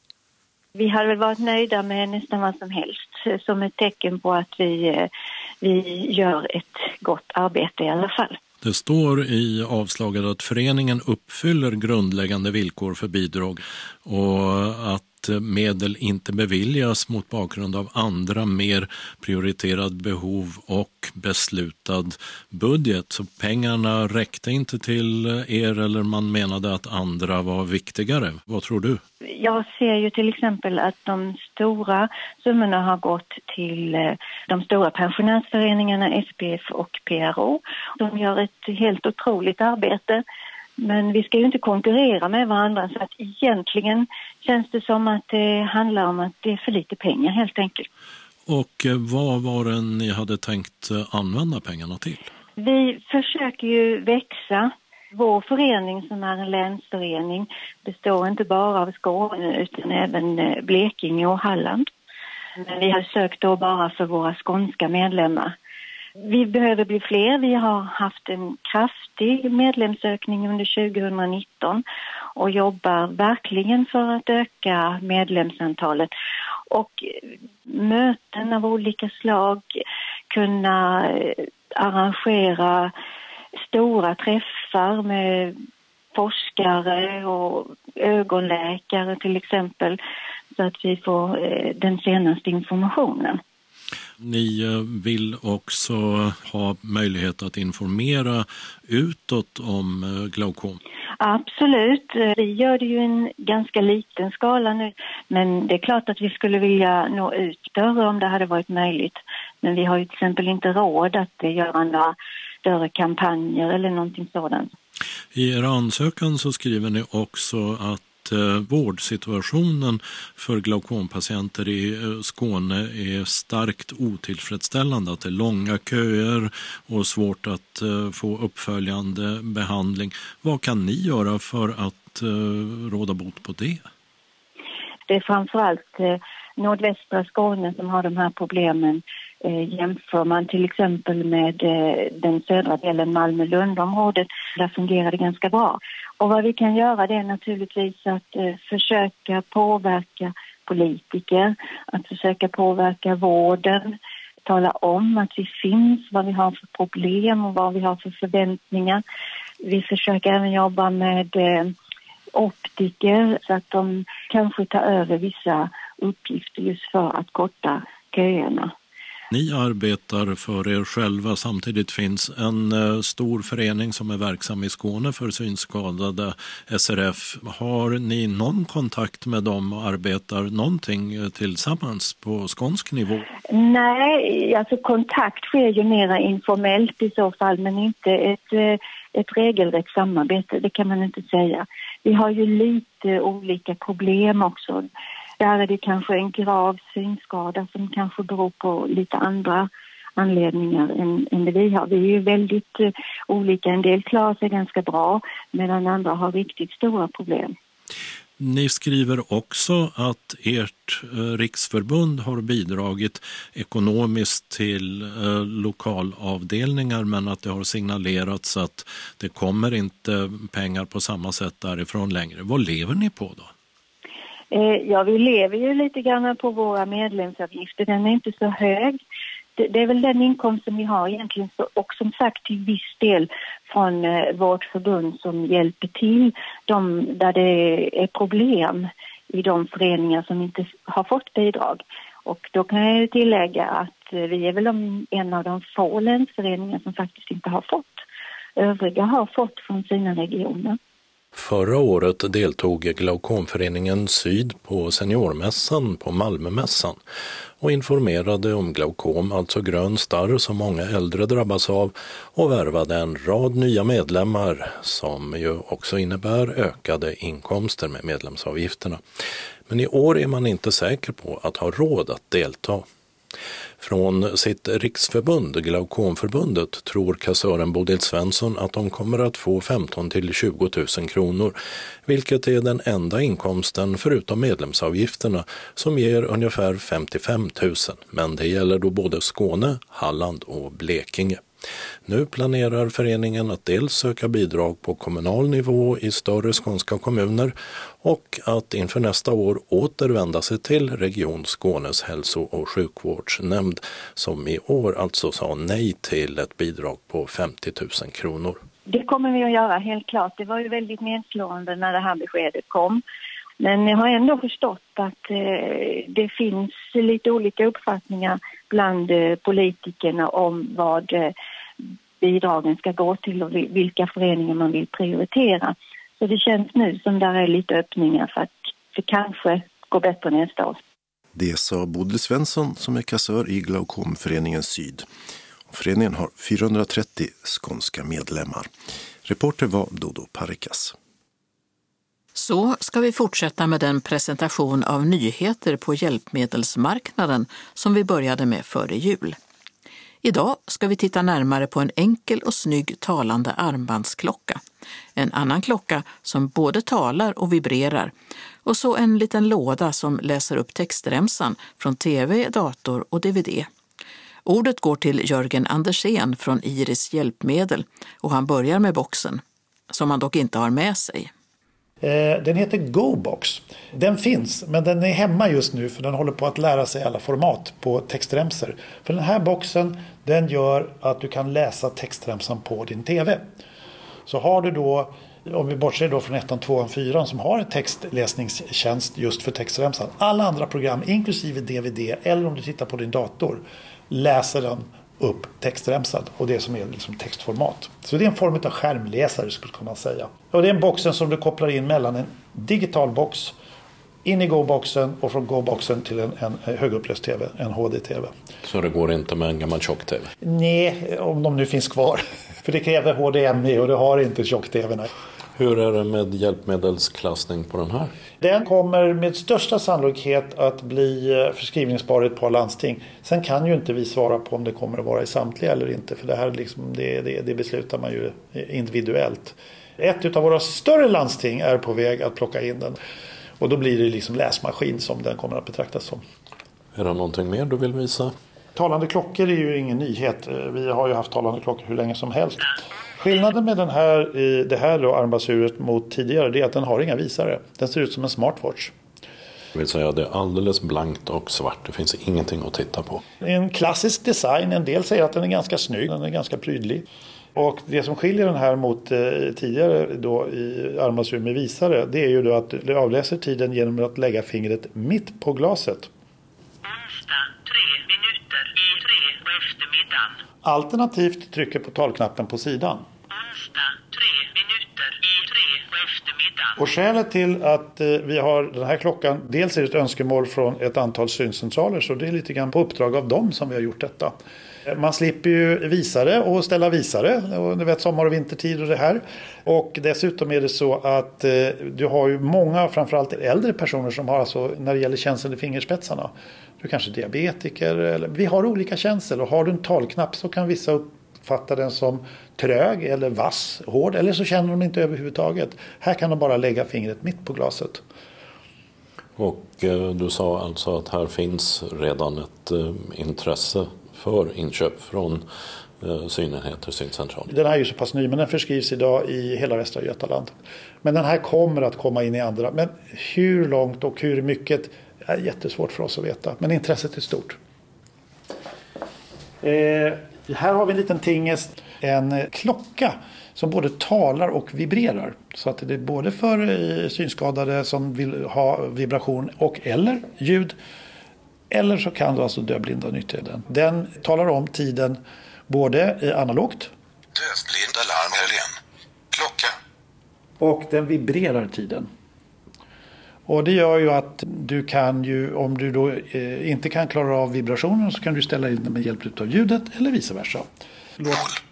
Vi hade väl varit nöjda med nästan vad som helst eh, som ett tecken på att vi, eh, vi gör ett gott arbete i alla fall.
Det står i avslaget att föreningen uppfyller grundläggande villkor för bidrag och att medel inte beviljas mot bakgrund av andra mer prioriterade behov och beslutad budget. Så pengarna räckte inte till er eller man menade att andra var viktigare. Vad tror du?
Jag ser ju till exempel att de stora summorna har gått till eh, de stora pensionärsföreningarna SPF och PRO. De gör ett helt otroligt arbete men vi ska ju inte konkurrera med varandra så att egentligen känns det som att det handlar om att det är för lite pengar helt enkelt.
Och eh, vad var det ni hade tänkt eh, använda pengarna till?
Vi försöker ju växa. Vår förening som är en länsförening består inte bara av Skåne utan även eh, Blekinge och Halland. Men vi har sökt då bara för våra skånska medlemmar. Vi behöver bli fler. Vi har haft en kraftig medlemsökning under 2019 och jobbar verkligen för att öka medlemsantalet. Och möten av olika slag, kunna eh, arrangera stora träffar med forskare och ögonläkare till exempel så att vi får eh, den senaste informationen.
Ni eh, vill också ha möjlighet att informera utåt om eh, glaukom.
Absolut. Vi gör det ju i en ganska liten skala nu. Men det är klart att vi skulle vilja nå ut större om det hade varit möjligt. Men vi har ju till exempel inte råd att göra några större kampanjer eller någonting sådant.
I er ansökan så skriver ni också att att vårdsituationen för glaukompatienter i eh, Skåne är starkt otillfredsställande. Att det är långa köer och svårt att eh, få uppföljande behandling. Vad kan ni göra för att eh, råda bot på det?
Det är framförallt nordvästra Skåne som har de här problemen Eh, jämför man till exempel med eh, den södra delen Malmö-Lundområdet, där fungerar det ganska bra. Och vad vi kan göra det är naturligtvis att eh, försöka påverka politiker, att försöka påverka vården, tala om att vi finns, vad vi har för problem och vad vi har för förväntningar. Vi försöker även jobba med eh, optiker så att de kanske tar över vissa uppgifter just för att korta köerna.
Ni arbetar för er själva. Samtidigt finns en eh, stor förening som är verksam i Skåne för synskadade, SRF. Har ni någon kontakt med dem och arbetar någonting eh, tillsammans på skånsk nivå?
Nej, alltså kontakt sker ju mera informellt i så fall, men inte ett, eh, ett regelrätt samarbete, det kan man inte säga. Vi har ju lite olika problem också. Där är det kanske en grav synskada som kanske beror på lite andra anledningar än, än det vi har. Vi är ju väldigt uh, olika. En del klarar sig ganska bra medan andra har riktigt stora problem.
Ni skriver också att ert eh, riksförbund har bidragit ekonomiskt till eh, lokalavdelningar men att det har signalerats att det kommer inte pengar på samma sätt därifrån längre. Vad lever ni på då?
Eh, ja, vi lever ju lite grann på våra medlemsavgifter. Den är inte så hög. Det, det är väl den inkomsten vi har egentligen och som sagt till viss del från eh, vårt förbund som hjälper till de, där det är problem i de föreningar som inte har fått bidrag. Och då kan jag tillägga att eh, vi är väl en av de få länsföreningar som faktiskt inte har fått. Övriga har fått från sina regioner.
Förra året deltog Glaukomföreningen Syd på Seniormässan på Malmömässan och informerade om glaukom, alltså grön starr som många äldre drabbas av och värvade en rad nya medlemmar som ju också innebär ökade inkomster med medlemsavgifterna. Men i år är man inte säker på att ha råd att delta. Från sitt riksförbund, Glaukomförbundet, tror kassören Bodil Svensson att de kommer att få 15 till 20 000 kronor, vilket är den enda inkomsten förutom medlemsavgifterna som ger ungefär 55 000. Men det gäller då både Skåne, Halland och Blekinge. Nu planerar föreningen att dels söka bidrag på kommunal nivå i större skånska kommuner och att inför nästa år återvända sig till Region Skånes hälso och sjukvårdsnämnd som i år alltså sa nej till ett bidrag på 50 000 kronor.
Det kommer vi att göra, helt klart. Det var ju väldigt nedslående när det här beskedet kom. Men jag har ändå förstått att eh, det finns lite olika uppfattningar bland eh, politikerna om vad eh, bidragen ska gå till och vilka föreningar man vill prioritera. Så det känns nu som där är lite öppningar för att det kanske går bättre nästa år.
Det sa Bodil Svensson som är kassör i Glaukomföreningen Syd. Föreningen har 430 skånska medlemmar. Reporter var Dodo Parikas.
Så ska vi fortsätta med den presentation av nyheter på hjälpmedelsmarknaden som vi började med före jul. Idag ska vi titta närmare på en enkel och snygg talande armbandsklocka. En annan klocka som både talar och vibrerar. Och så en liten låda som läser upp textremsan från tv, dator och dvd. Ordet går till Jörgen Andersén från Iris Hjälpmedel och han börjar med boxen, som han dock inte har med sig.
Eh, den heter GoBox. Den finns, men den är hemma just nu för den håller på att lära sig alla format på textremsor. För den här boxen den gör att du kan läsa textremsan på din TV. Så har du då, om vi bortser då från ettan, tvåan, fyran som har en textläsningstjänst just för textremsan. Alla andra program, inklusive DVD eller om du tittar på din dator, läser den upp textremsad och det som är liksom textformat. Så det är en form av skärmläsare skulle man säga. Och det är en boxen som du kopplar in mellan en digital box in i Go-boxen och från Go-boxen till en, en högupplöst TV, en HD-TV.
Så det går inte med en gammal tjock-TV?
Nej, om de nu finns kvar. [LAUGHS] För det kräver HDMI och det har inte tjock-TVn.
Hur är det med hjälpmedelsklassning på den här?
Den kommer med största sannolikhet att bli eh, förskrivningsbar i ett par landsting. Sen kan ju inte vi svara på om det kommer att vara i samtliga eller inte. För det här liksom, det, det, det beslutar man ju individuellt. Ett av våra större landsting är på väg att plocka in den. Och då blir det liksom läsmaskin som den kommer att betraktas som.
Är det någonting mer du vill visa?
Talande klockor är ju ingen nyhet. Vi har ju haft talande klockor hur länge som helst. Skillnaden med den här, det här då, armbandsuret mot tidigare är att den har inga visare. Den ser ut som en smartwatch.
Det vill säga det är alldeles blankt och svart. Det finns ingenting att titta på.
En klassisk design. En del säger att den är ganska snygg. Den är ganska prydlig. Och det som skiljer den här mot eh, tidigare då i armbandsur med visare det är ju då att du avläser tiden genom att lägga fingret mitt på glaset.
Onsdag, tre minuter i tre på eftermiddagen.
Alternativt trycker på talknappen på sidan.
Onsdag, tre minuter i tre på eftermiddagen.
Och skälet till att eh, vi har den här klockan, dels är det ett önskemål från ett antal syncentraler så det är lite grann på uppdrag av dem som vi har gjort detta. Eh, man slipper ju visare och ställa visare. Du vet sommar och vintertid och det här. Och dessutom är det så att eh, du har ju många, framförallt äldre personer som har alltså när det gäller känsel i fingerspetsarna. Du kanske är diabetiker. Eller, vi har olika känsel och har du en talknapp så kan vissa uppfatta den som trög eller vass, hård. Eller så känner de inte överhuvudtaget. Här kan de bara lägga fingret mitt på glaset.
Och eh, du sa alltså att här finns redan ett eh, intresse för inköp från eh, synenheter, syncentral.
Den här är ju så pass ny men den förskrivs idag i hela Västra Götaland. Men den här kommer att komma in i andra. Men hur långt och hur mycket är jättesvårt för oss att veta. Men intresset är stort. Eh, här har vi en liten tingest, en klocka som både talar och vibrerar. Så att det är både för eh, synskadade som vill ha vibration och eller ljud eller så kan du alltså dövblinda nyttja den. Den talar om tiden både analogt.
Dövblinda larmhelgen. Klocka.
och den vibrerar tiden. Och det gör ju att du kan ju, om du då eh, inte kan klara av vibrationen så kan du ställa in den med hjälp av ljudet eller vice versa. Låt...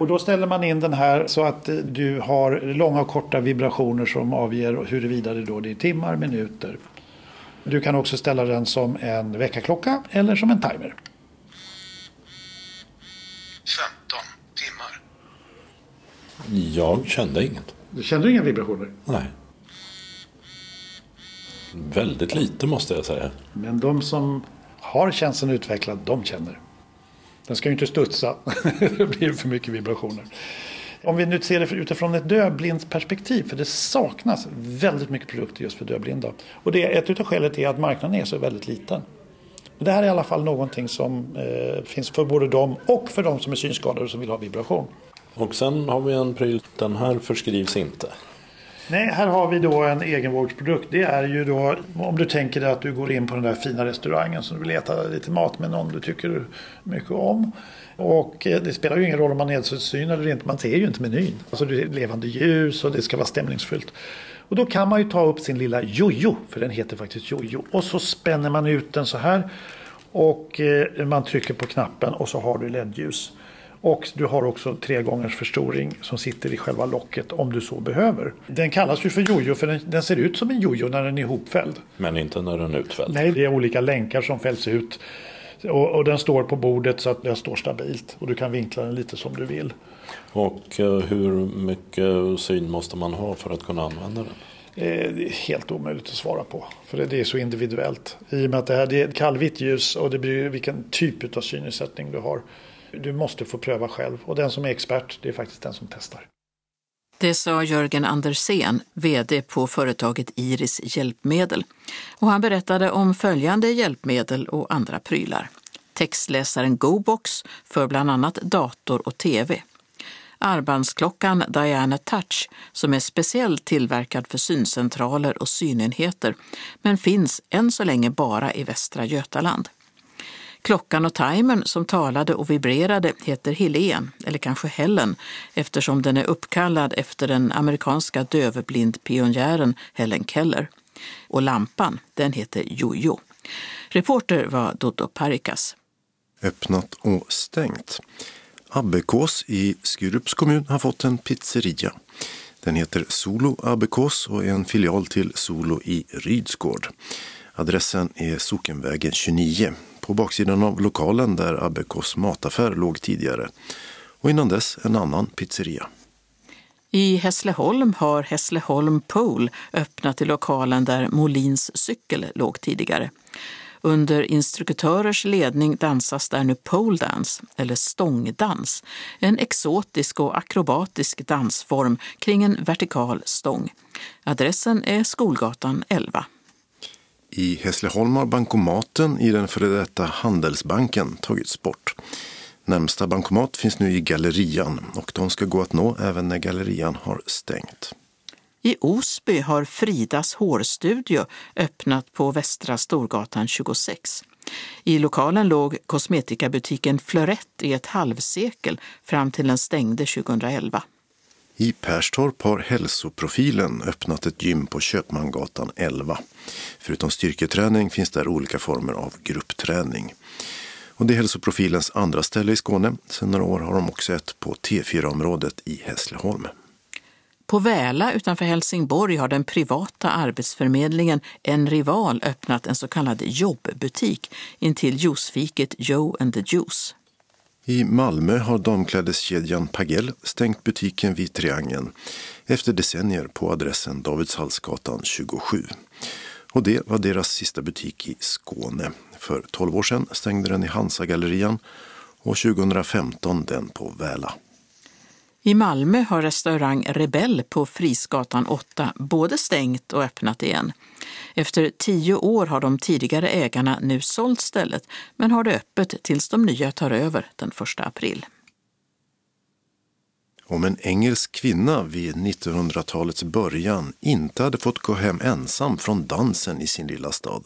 Och då ställer man in den här så att du har långa och korta vibrationer som avger huruvida det då det är timmar, minuter. Du kan också ställa den som en väckarklocka eller som en timer.
15 timmar.
Jag kände inget.
Du kände inga vibrationer?
Nej. Väldigt lite måste jag säga.
Men de som har känslan utvecklad, de känner. Den ska ju inte studsa. [LAUGHS] det blir för mycket vibrationer. Om vi nu ser det utifrån ett dövblindsperspektiv, för det saknas väldigt mycket produkter just för dövblinda. Och det, ett av skälen är att marknaden är så väldigt liten. Det här är i alla fall någonting som eh, finns för både dem och för de som är synskadade och som vill ha vibration.
Och sen har vi en pryl, den här förskrivs inte.
Nej, här har vi då en egenvårdsprodukt. Det är ju då om du tänker dig att du går in på den där fina restaurangen som du vill äta lite mat med någon du tycker mycket om. Och eh, det spelar ju ingen roll om man är nedsatt syn eller inte, man ser ju inte menyn. Alltså det är levande ljus och det ska vara stämningsfullt. Och då kan man ju ta upp sin lilla jojo, för den heter faktiskt jojo. Och så spänner man ut den så här. Och eh, man trycker på knappen och så har du ledljus. Och du har också tre gångers förstoring som sitter i själva locket om du så behöver. Den kallas ju för jojo för den, den ser ut som en jojo när den är ihopfälld.
Men inte när den är utfälld.
Nej, det är olika länkar som fälls ut. Och, och, den står på bordet så att den står stabilt. Och du kan vinkla den lite som du vill.
Och eh, hur mycket syn måste man ha för att kunna använda den?
Eh, det är helt omöjligt att svara på. För det är så individuellt. I och med att det, här, det är ett kallvitt ljus och det blir vilken typ av synnedsättning du har. Du måste få pröva själv och den som är expert det är faktiskt den som testar.
Det sa Jörgen Andersén, VD på företaget Iris Hjälpmedel. Och han berättade om följande hjälpmedel och andra prylar. Textläsaren GoBox för bland annat dator och tv. Armbandsklockan Diana Touch som är speciellt tillverkad för syncentraler och synenheter men finns än så länge bara i Västra Götaland. Klockan och timern som talade och vibrerade heter Helen, eller kanske Helen, eftersom den är uppkallad efter den amerikanska dövblindpionjären Helen Keller. Och lampan, den heter Jojo. Reporter var Dodo Parikas.
Öppnat och stängt. Abbekås i Skurups kommun har fått en pizzeria. Den heter Solo Abbekås och är en filial till Solo i Rydsgård. Adressen är Sockenvägen 29 på baksidan av lokalen där Abbekos mataffär låg tidigare och innan dess en annan pizzeria.
I Hässleholm har Hässleholm Pool öppnat i lokalen där Molins cykel låg tidigare. Under instruktörers ledning dansas där nu pole dance, eller stångdans, en exotisk och akrobatisk dansform kring en vertikal stång. Adressen är Skolgatan 11.
I Hässleholm har bankomaten i den före detta Handelsbanken tagits bort. Närmsta bankomat finns nu i Gallerian och de ska gå att nå även när Gallerian har stängt.
I Osby har Fridas hårstudio öppnat på Västra Storgatan 26. I lokalen låg kosmetikabutiken Florett i ett halvsekel fram till den stängde 2011.
I Perstorp har Hälsoprofilen öppnat ett gym på Köpmangatan 11. Förutom styrketräning finns där olika former av gruppträning. Och det är Hälsoprofilens andra ställe i Skåne. Sedan några år har de också ett på T4-området i Hässleholm.
På Väla utanför Helsingborg har den privata arbetsförmedlingen En Rival öppnat en så kallad jobbbutik intill juicefiket Joe and the Juice.
I Malmö har damklädeskedjan Pagell stängt butiken vid Triangeln efter decennier på adressen Davidshallsgatan 27. Och det var deras sista butik i Skåne. För 12 år sedan stängde den i Hansagallerian och 2015 den på Väla.
I Malmö har restaurang Rebell på Frisgatan 8 både stängt och öppnat igen. Efter tio år har de tidigare ägarna nu sålt stället men har det öppet tills de nya tar över den 1 april.
Om en engelsk kvinna vid 1900-talets början inte hade fått gå hem ensam från dansen i sin lilla stad,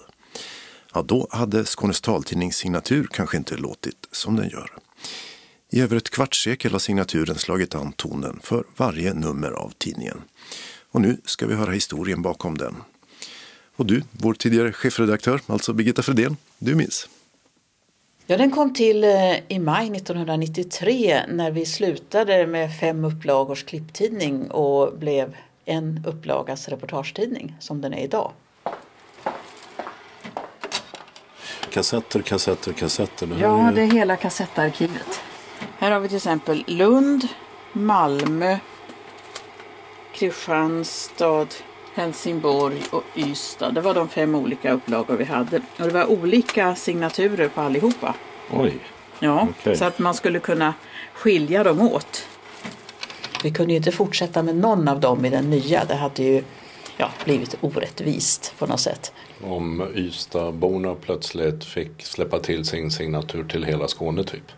ja då hade Skånes taltidnings signatur kanske inte låtit som den gör. I över ett kvartssekel har signaturen slagit an tonen för varje nummer av tidningen. Och nu ska vi höra historien bakom den. Och du, vår tidigare chefredaktör, alltså Birgitta Fredén, du minns?
Ja, den kom till eh, i maj 1993 när vi slutade med fem upplagors klipptidning och blev en upplagas reportagetidning som den är idag.
Kassetter, kassetter, kassetter. Det
ja, det är hela kassettarkivet. Här har vi till exempel Lund, Malmö, Kristianstad, Helsingborg och Ystad. Det var de fem olika upplagor vi hade. Och det var olika signaturer på allihopa.
Oj.
Ja, okay. så att man skulle kunna skilja dem åt. Vi kunde ju inte fortsätta med någon av dem i den nya. Det hade ju ja, blivit orättvist på något sätt.
Om Ystadborna plötsligt fick släppa till sin signatur till hela Skåne typ?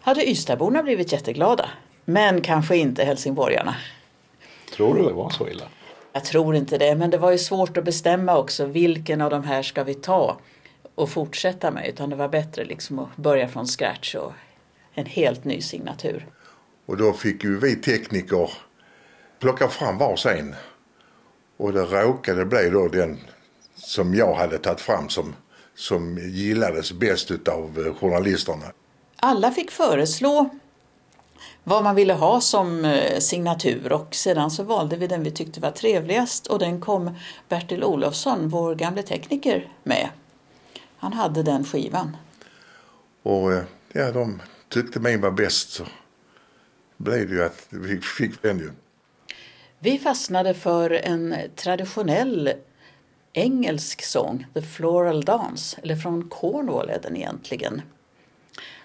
Hade Ystadborna blivit jätteglada. Men kanske inte helsingborgarna.
Tror du det var så illa?
Jag tror inte det, men det var ju svårt att bestämma också vilken av de här ska vi ta och fortsätta med. Utan det var bättre liksom att börja från scratch och en helt ny signatur.
Och då fick ju vi tekniker plocka fram varsin. Och det råkade bli då den som jag hade tagit fram som, som gillades bäst av journalisterna.
Alla fick föreslå vad man ville ha som eh, signatur och sedan så valde vi den vi tyckte var trevligast och den kom Bertil Olofsson, vår gamle tekniker, med. Han hade den skivan.
Och eh, ja, de tyckte min var bäst så blev det ju att vi fick den ju.
Vi fastnade för en traditionell engelsk sång, The Floral Dance, eller från Cornwall är den egentligen.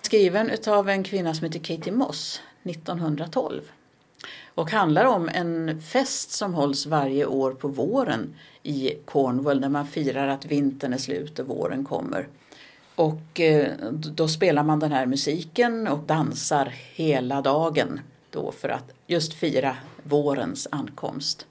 Skriven av en kvinna som heter Katie Moss 1912 och handlar om en fest som hålls varje år på våren i Cornwall där man firar att vintern är slut och våren kommer. Och eh, då spelar man den här musiken och dansar hela dagen då för att just fira vårens ankomst.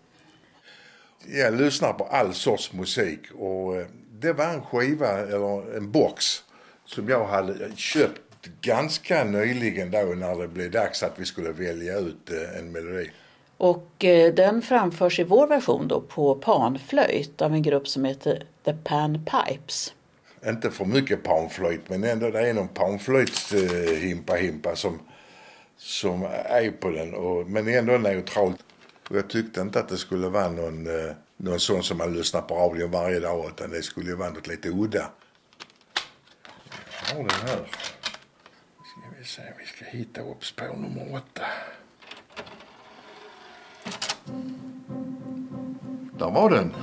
Jag lyssnar på all sorts musik och eh, det var en skiva eller en box som jag hade köpt ganska nyligen då när det blev dags att vi skulle välja ut eh, en melodi.
Och eh, den framförs i vår version då på panflöjt av en grupp som heter The Pan Pipes.
Inte för mycket panflöjt men ändå det är någon panflöjtshimpa himpa som, som är på den. Och, men ändå neutralt. Och jag tyckte inte att det skulle vara någon, eh, någon sån som man lyssnar på radion varje dag utan det skulle ju vara något lite udda. Jag har den här vi se, vi ska hitta upp spår nummer åtta. Där var den.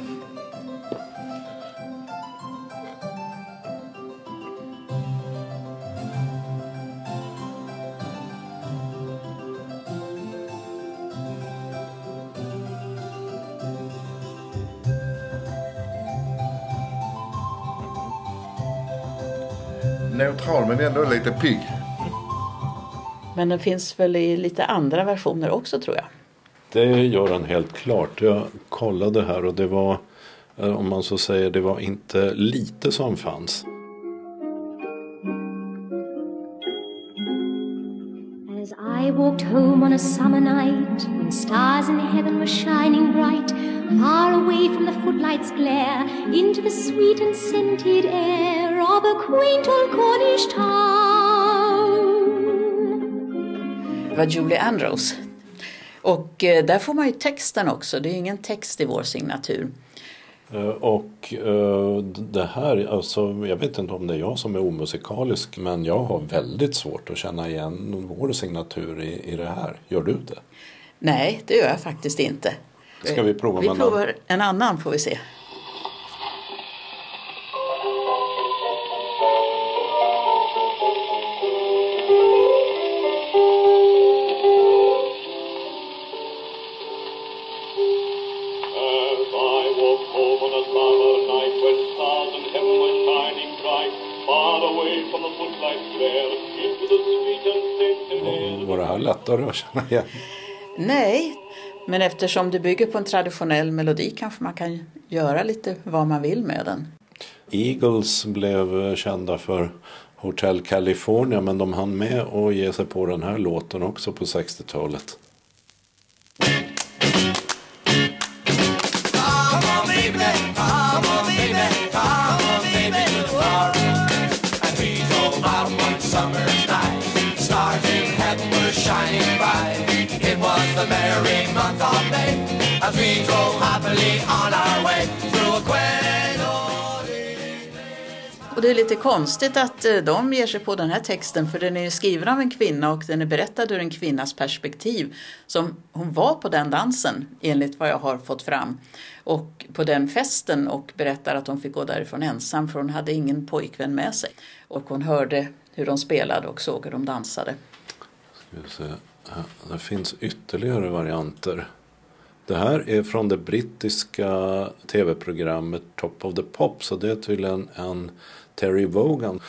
Neutral men ändå lite pigg.
Men den finns väl i lite andra versioner också tror jag.
Det gör den helt klart. Jag kollade här och det var, eh, om man så säger, det var inte lite som fanns. As I walked home on a summer night When stars in heaven were shining bright Far away from the footlights glare Into the sweet and scented air Of a quaint old Cornish town
var Julie Andrews. Och eh, där får man ju texten också, det är ingen text i vår signatur.
Eh, och uh, det här, alltså, jag vet inte om det är jag som är omusikalisk men jag har väldigt svårt att känna igen vår signatur i, i det här. Gör du det?
Nej, det gör jag faktiskt inte.
Ska vi prova
vi med provar en annan får vi se.
Att känna igen?
Nej, men eftersom det bygger på en traditionell melodi kanske man kan göra lite vad man vill med den.
Eagles blev kända för Hotel California men de hann med att ge sig på den här låten också på 60-talet.
As we go happily on our way through a
Och det är lite konstigt att eh, de ger sig på den här texten för den är skriven av en kvinna och den är berättad ur en kvinnas perspektiv. Som hon var på den dansen enligt vad jag har fått fram. Och på den festen och berättar att hon fick gå därifrån ensam för hon hade ingen pojkvän med sig. Och hon hörde hur de spelade och såg hur de dansade.
Ska vi se. Det finns ytterligare varianter. Det här är från det brittiska tv-programmet Top of the Pops. och det är tydligen en Terry Vogan.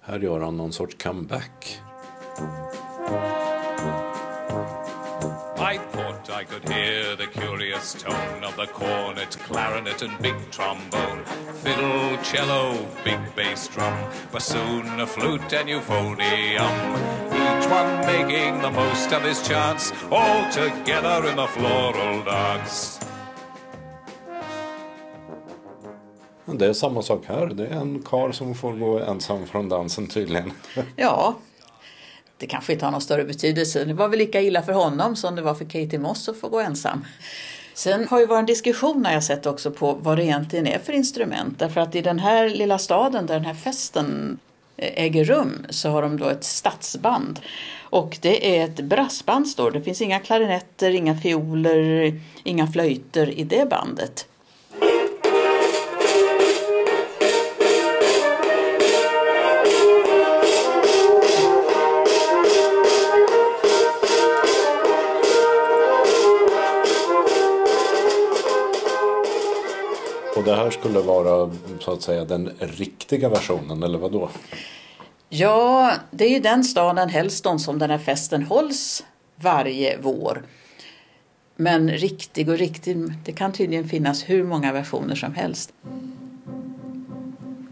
Här gör han någon sorts comeback. I thought I could hear the curious tone of the cornet, clarinet and big trombone, fiddle, cello, big bass drum, bassoon, a flute and euphonium. Each one making the most of his chance, all together in the floral dance. Det är samma sak här. Det är en kar som får gå ensam från dansen tydligen. [LAUGHS]
Ja, det kanske inte har någon större betydelse. Det var väl lika illa för honom som det var för Katie Moss att få gå ensam. Sen har ju varit en diskussion när jag sett också på vad det egentligen är för instrument. Därför att i den här lilla staden där den här festen eh, äger rum så har de då ett stadsband. Och det är ett brassband står det. finns inga klarinetter, inga fioler, inga flöjter i det bandet.
Och det här skulle vara så att säga den riktiga versionen eller vad då?
Ja, det är ju den staden Hellston som den här festen hålls varje vår. Men riktig och riktig, det kan tydligen finnas hur många versioner som helst.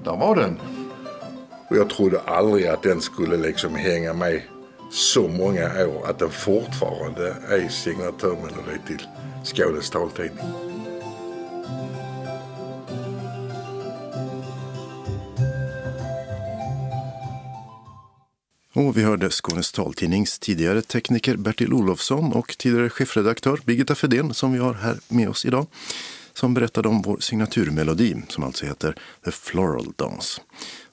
Där var den. Och jag trodde aldrig att den skulle liksom hänga med så många år att den fortfarande är signaturmelodi till Skånes taltidning.
Och vi hörde Skånes taltidnings tidigare tekniker Bertil Olofsson och tidigare chefredaktör Birgitta Fedén som vi har här med oss idag. Som berättade om vår signaturmelodi som alltså heter The Floral Dance.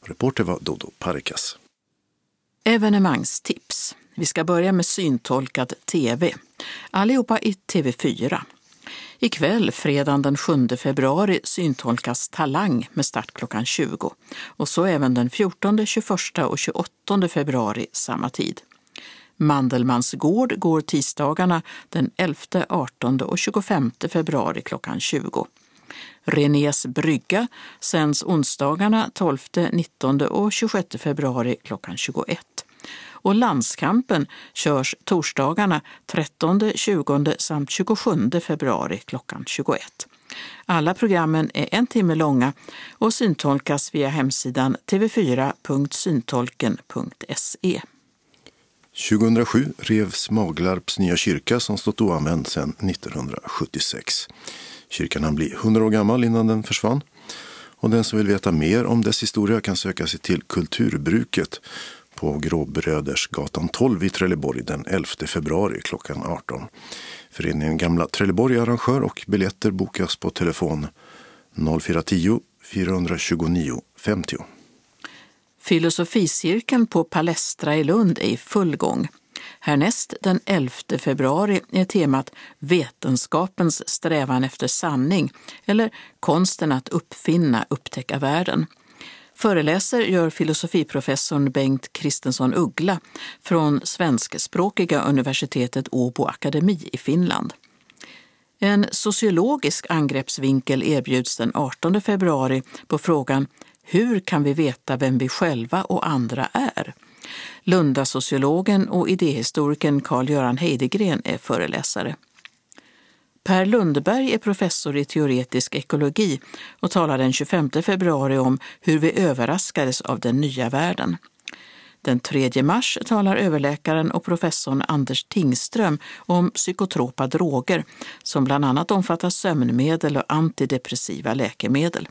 Reporter var Dodo Parikas.
Evenemangstips. Vi ska börja med syntolkad tv. Allihopa i TV4. Ikväll, fredagen den 7 februari, syntolkas Talang med start klockan 20 och så även den 14, 21 och 28 februari samma tid. Mandelmans gård går tisdagarna den 11, 18 och 25 februari klockan 20. Renés brygga sänds onsdagarna 12, 19 och 26 februari klockan 21 och landskampen körs torsdagarna 13, 20 samt 27 februari klockan 21. Alla programmen är en timme långa och syntolkas via hemsidan tv4.syntolken.se.
2007 revs Maglarps nya kyrka som stått oanvänd sedan 1976. Kyrkan hann bli 100 år gammal innan den försvann. Och den som vill veta mer om dess historia kan söka sig till Kulturbruket på Gråbrödersgatan 12 i Trelleborg den 11 februari klockan 18. Föreningen Gamla Trelleborg är arrangör och biljetter bokas på telefon 0410 429 50.
Filosoficirkeln på Palestra i Lund är i full gång. Härnäst den 11 februari är temat Vetenskapens strävan efter sanning eller konsten att uppfinna, upptäcka världen. Föreläser gör filosofiprofessorn Bengt Kristensson Uggla från svenskspråkiga universitetet Åbo Akademi i Finland. En sociologisk angreppsvinkel erbjuds den 18 februari på frågan Hur kan vi veta vem vi själva och andra är? Lundasociologen och idéhistorikern Carl-Göran Heidegren är föreläsare. Per Lundberg är professor i teoretisk ekologi och talar den 25 februari om hur vi överraskades av den nya världen. Den 3 mars talar överläkaren och professorn Anders Tingström om psykotropa droger som bland annat omfattar sömnmedel och antidepressiva läkemedel.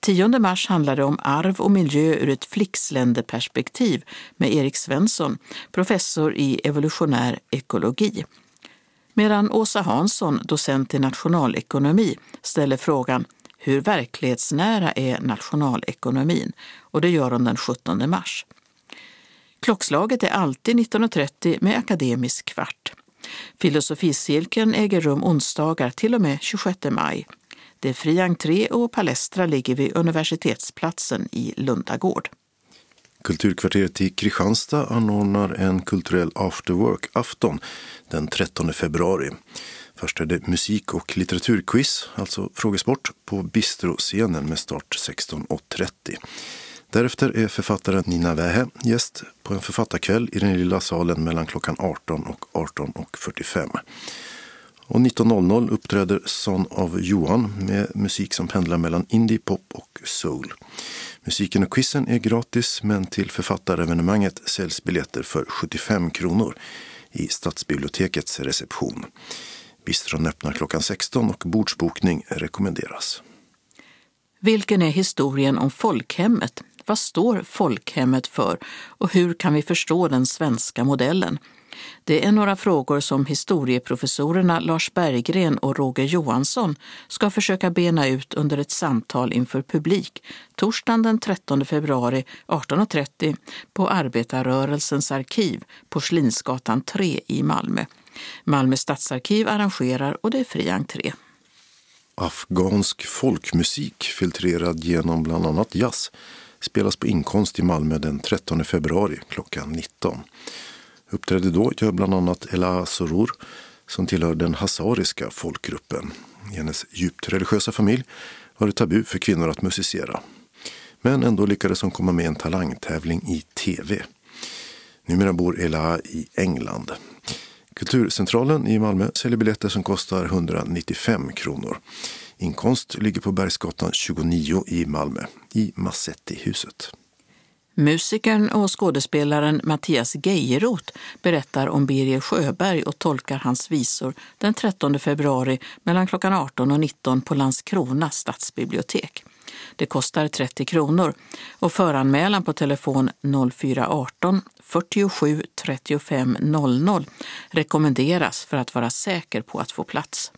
10 mars handlar det om arv och miljö ur ett flicksländerperspektiv med Erik Svensson, professor i evolutionär ekologi. Medan Åsa Hansson, docent i nationalekonomi, ställer frågan hur verklighetsnära är nationalekonomin? Och det gör hon den 17 mars. Klockslaget är alltid 19.30 med akademisk kvart. Filosoficirkeln äger rum onsdagar till och med 26 maj. Det är fri entré och Palestra ligger vid Universitetsplatsen i Lundagård.
Kulturkvarteret i Kristianstad anordnar en kulturell afterwork-afton den 13 februari. Först är det musik och litteraturquiz, alltså frågesport, på Bistroscenen med start 16.30. Därefter är författaren Nina Wähä gäst på en författarkväll i den lilla salen mellan klockan 18 och 18.45. Och 19.00 uppträder Son of Johan med musik som pendlar mellan indie, pop och soul. Musiken och quizen är gratis men till författarevenemanget säljs biljetter för 75 kronor i Stadsbibliotekets reception. Bistron öppnar klockan 16 och bordsbokning rekommenderas.
Vilken är historien om folkhemmet? Vad står folkhemmet för och hur kan vi förstå den svenska modellen? Det är några frågor som historieprofessorerna Lars Berggren och Roger Johansson ska försöka bena ut under ett samtal inför publik torsdagen den 13 februari 18.30 på Arbetarrörelsens arkiv, Porslinsgatan 3 i Malmö. Malmö stadsarkiv arrangerar och det är fri entré.
Afghansk folkmusik filtrerad genom bland annat jazz spelas på Inkomst i Malmö den 13 februari klockan 19. Uppträdde då gör bland annat Ela Soror som tillhör den hazariska folkgruppen. I hennes djupt religiösa familj var det tabu för kvinnor att musicera. Men ändå lyckades hon komma med i en talangtävling i tv. Numera bor Ela i England. Kulturcentralen i Malmö säljer biljetter som kostar 195 kronor. Inkomst ligger på Bergsgatan 29 i Malmö, i Massetti-huset.
Musikern och skådespelaren Mattias Geijeroth berättar om Birger Sjöberg och tolkar hans visor den 13 februari mellan klockan 18 och 19 på Landskrona stadsbibliotek. Det kostar 30 kronor och föranmälan på telefon 0418 47 35 00 rekommenderas för att vara säker på att få plats.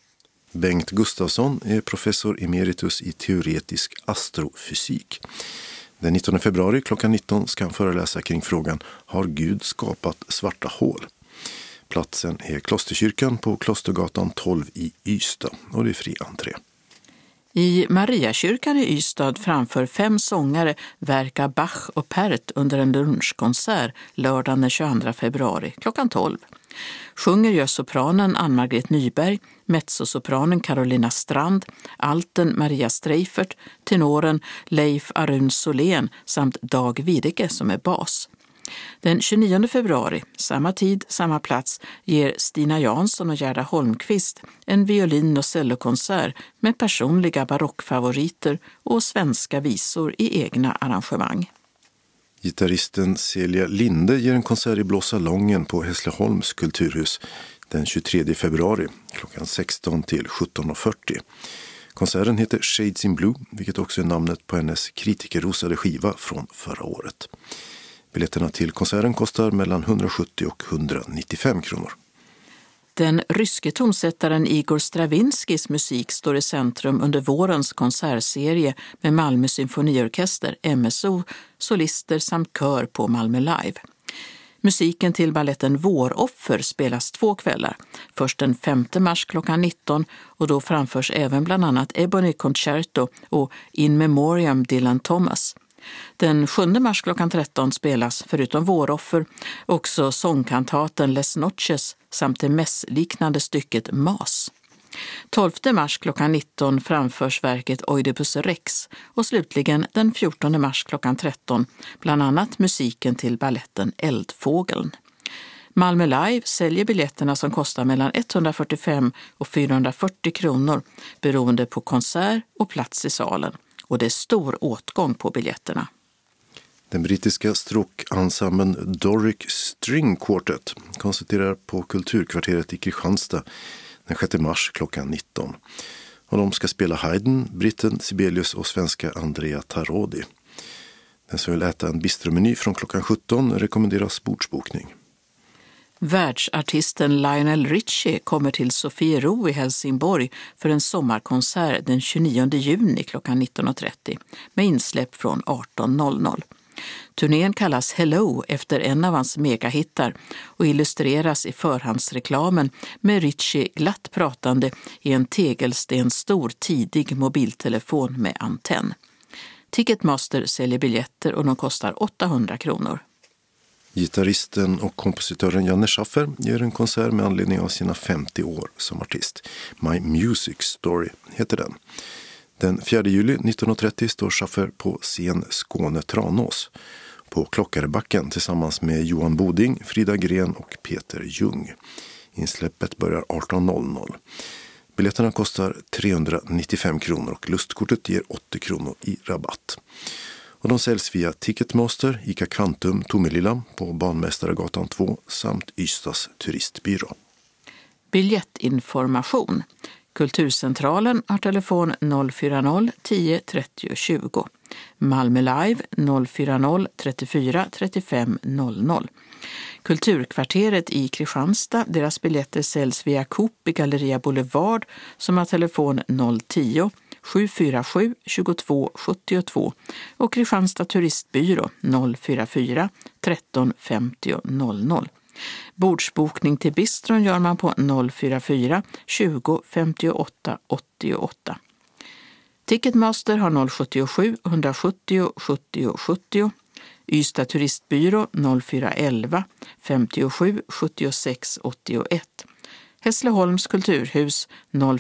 Bengt Gustafsson är professor emeritus i teoretisk astrofysik. Den 19 februari klockan 19 ska han föreläsa kring frågan Har Gud skapat svarta hål? Platsen är Klosterkyrkan på Klostergatan 12 i Ystad och det är fri entré.
I Mariakyrkan i Ystad framför fem sångare verk av Bach och Pärt under en lunchkonsert lördagen den 22 februari klockan 12. Sjunger gör sopranen Ann-Margret Nyberg, mezzosopranen Carolina Strand, alten Maria Streifert, tenoren Leif Arun Solén samt Dag Videke som är bas. Den 29 februari, samma tid, samma plats, ger Stina Jansson och Gerda Holmqvist en violin och cellokonsert med personliga barockfavoriter och svenska visor i egna arrangemang.
Gitarristen Celia Linde ger en konsert i Blå salongen på Hässleholms kulturhus den 23 februari klockan 16 till 17.40. Konserten heter Shades in Blue, vilket också är namnet på hennes kritikerrosade skiva från förra året. Biljetterna till konserten kostar mellan 170 och 195 kronor.
Den ryske tonsättaren Igor Stravinskys musik står i centrum under vårens konsertserie med Malmö symfoniorkester, MSO, solister samt kör på Malmö Live. Musiken till balletten Våroffer spelas två kvällar. Först den 5 mars klockan 19 och då framförs även bland annat Ebony Concerto och In Memoriam Dylan Thomas. Den 7 mars klockan 13 spelas, förutom Våroffer, också sångkantaten Les Noches samt det mässliknande stycket Mas. 12 mars klockan 19 framförs verket Oidipus Rex och slutligen den 14 mars klockan 13 bland annat musiken till balletten Eldfågeln. Malmö Live säljer biljetterna som kostar mellan 145 och 440 kronor beroende på konsert och plats i salen och det är stor åtgång på biljetterna.
Den brittiska stråkensemblen Doric String Quartet konserterar på Kulturkvarteret i Kristianstad den 6 mars klockan 19. Och de ska spela Haydn, britten Sibelius och svenska Andrea Tarodi. Den som vill äta en bistromeny från klockan 17 rekommenderas bordsbokning.
Världsartisten Lionel Richie kommer till Sofiero i Helsingborg för en sommarkonsert den 29 juni klockan 19.30 med insläpp från 18.00. Turnén kallas Hello efter en av hans megahittar och illustreras i förhandsreklamen med Richie glatt pratande i en tegelstensstor tidig mobiltelefon med antenn. Ticketmaster säljer biljetter och de kostar 800 kronor.
Gitarristen och kompositören Janne Schaffer ger en konsert med anledning av sina 50 år som artist. My Music Story heter den. Den 4 juli 1930 står Schaffer på scen Skåne Tranås på Klockarebacken tillsammans med Johan Boding, Frida Gren och Peter Ljung. Insläppet börjar 18.00. Biljetterna kostar 395 kronor och lustkortet ger 80 kronor i rabatt. Och de säljs via Ticketmaster, ICA Kvantum, Tomelilla på Banmästaregatan 2 samt Ystads turistbyrå.
Biljettinformation. Kulturcentralen har telefon 040-10 30 20. Malmö Live 040 34 35 00. Kulturkvarteret i Kristianstad, deras biljetter säljs via Coop i Galleria Boulevard som har telefon 010 747 22 72 och Kristianstad turistbyrå 044 13 50 00. Bordsbokning till bistron gör man på 044 20 58 88. Ticketmaster har 077 170 70 70. Ystad turistbyrå 0411 57 76 81. Hässleholms kulturhus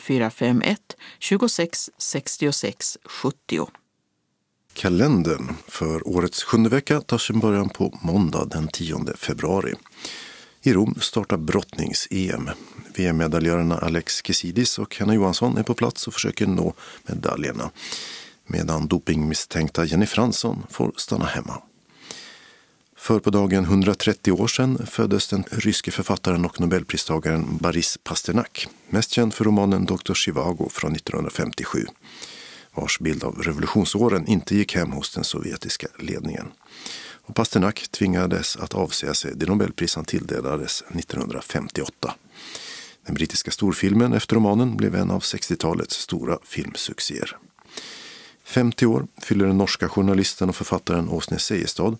0451 26 66 70.
Kalendern för årets sjunde vecka tar sin början på måndag den 10 februari. I Rom startar brottnings-EM. VM-medaljörerna Alex Kesidis och Hanna Johansson är på plats och försöker nå medaljerna. Medan dopingmisstänkta Jenny Fransson får stanna hemma. För på dagen 130 år sedan föddes den ryske författaren och nobelpristagaren Boris Pasternak, mest känd för romanen Dr. Zhivago från 1957, vars bild av revolutionsåren inte gick hem hos den sovjetiska ledningen. Och Pasternak tvingades att avsäga sig det nobelpris han tilldelades 1958. Den brittiska storfilmen efter romanen blev en av 60-talets stora filmsuccéer. 50 år fyller den norska journalisten och författaren Åsne Seierstad.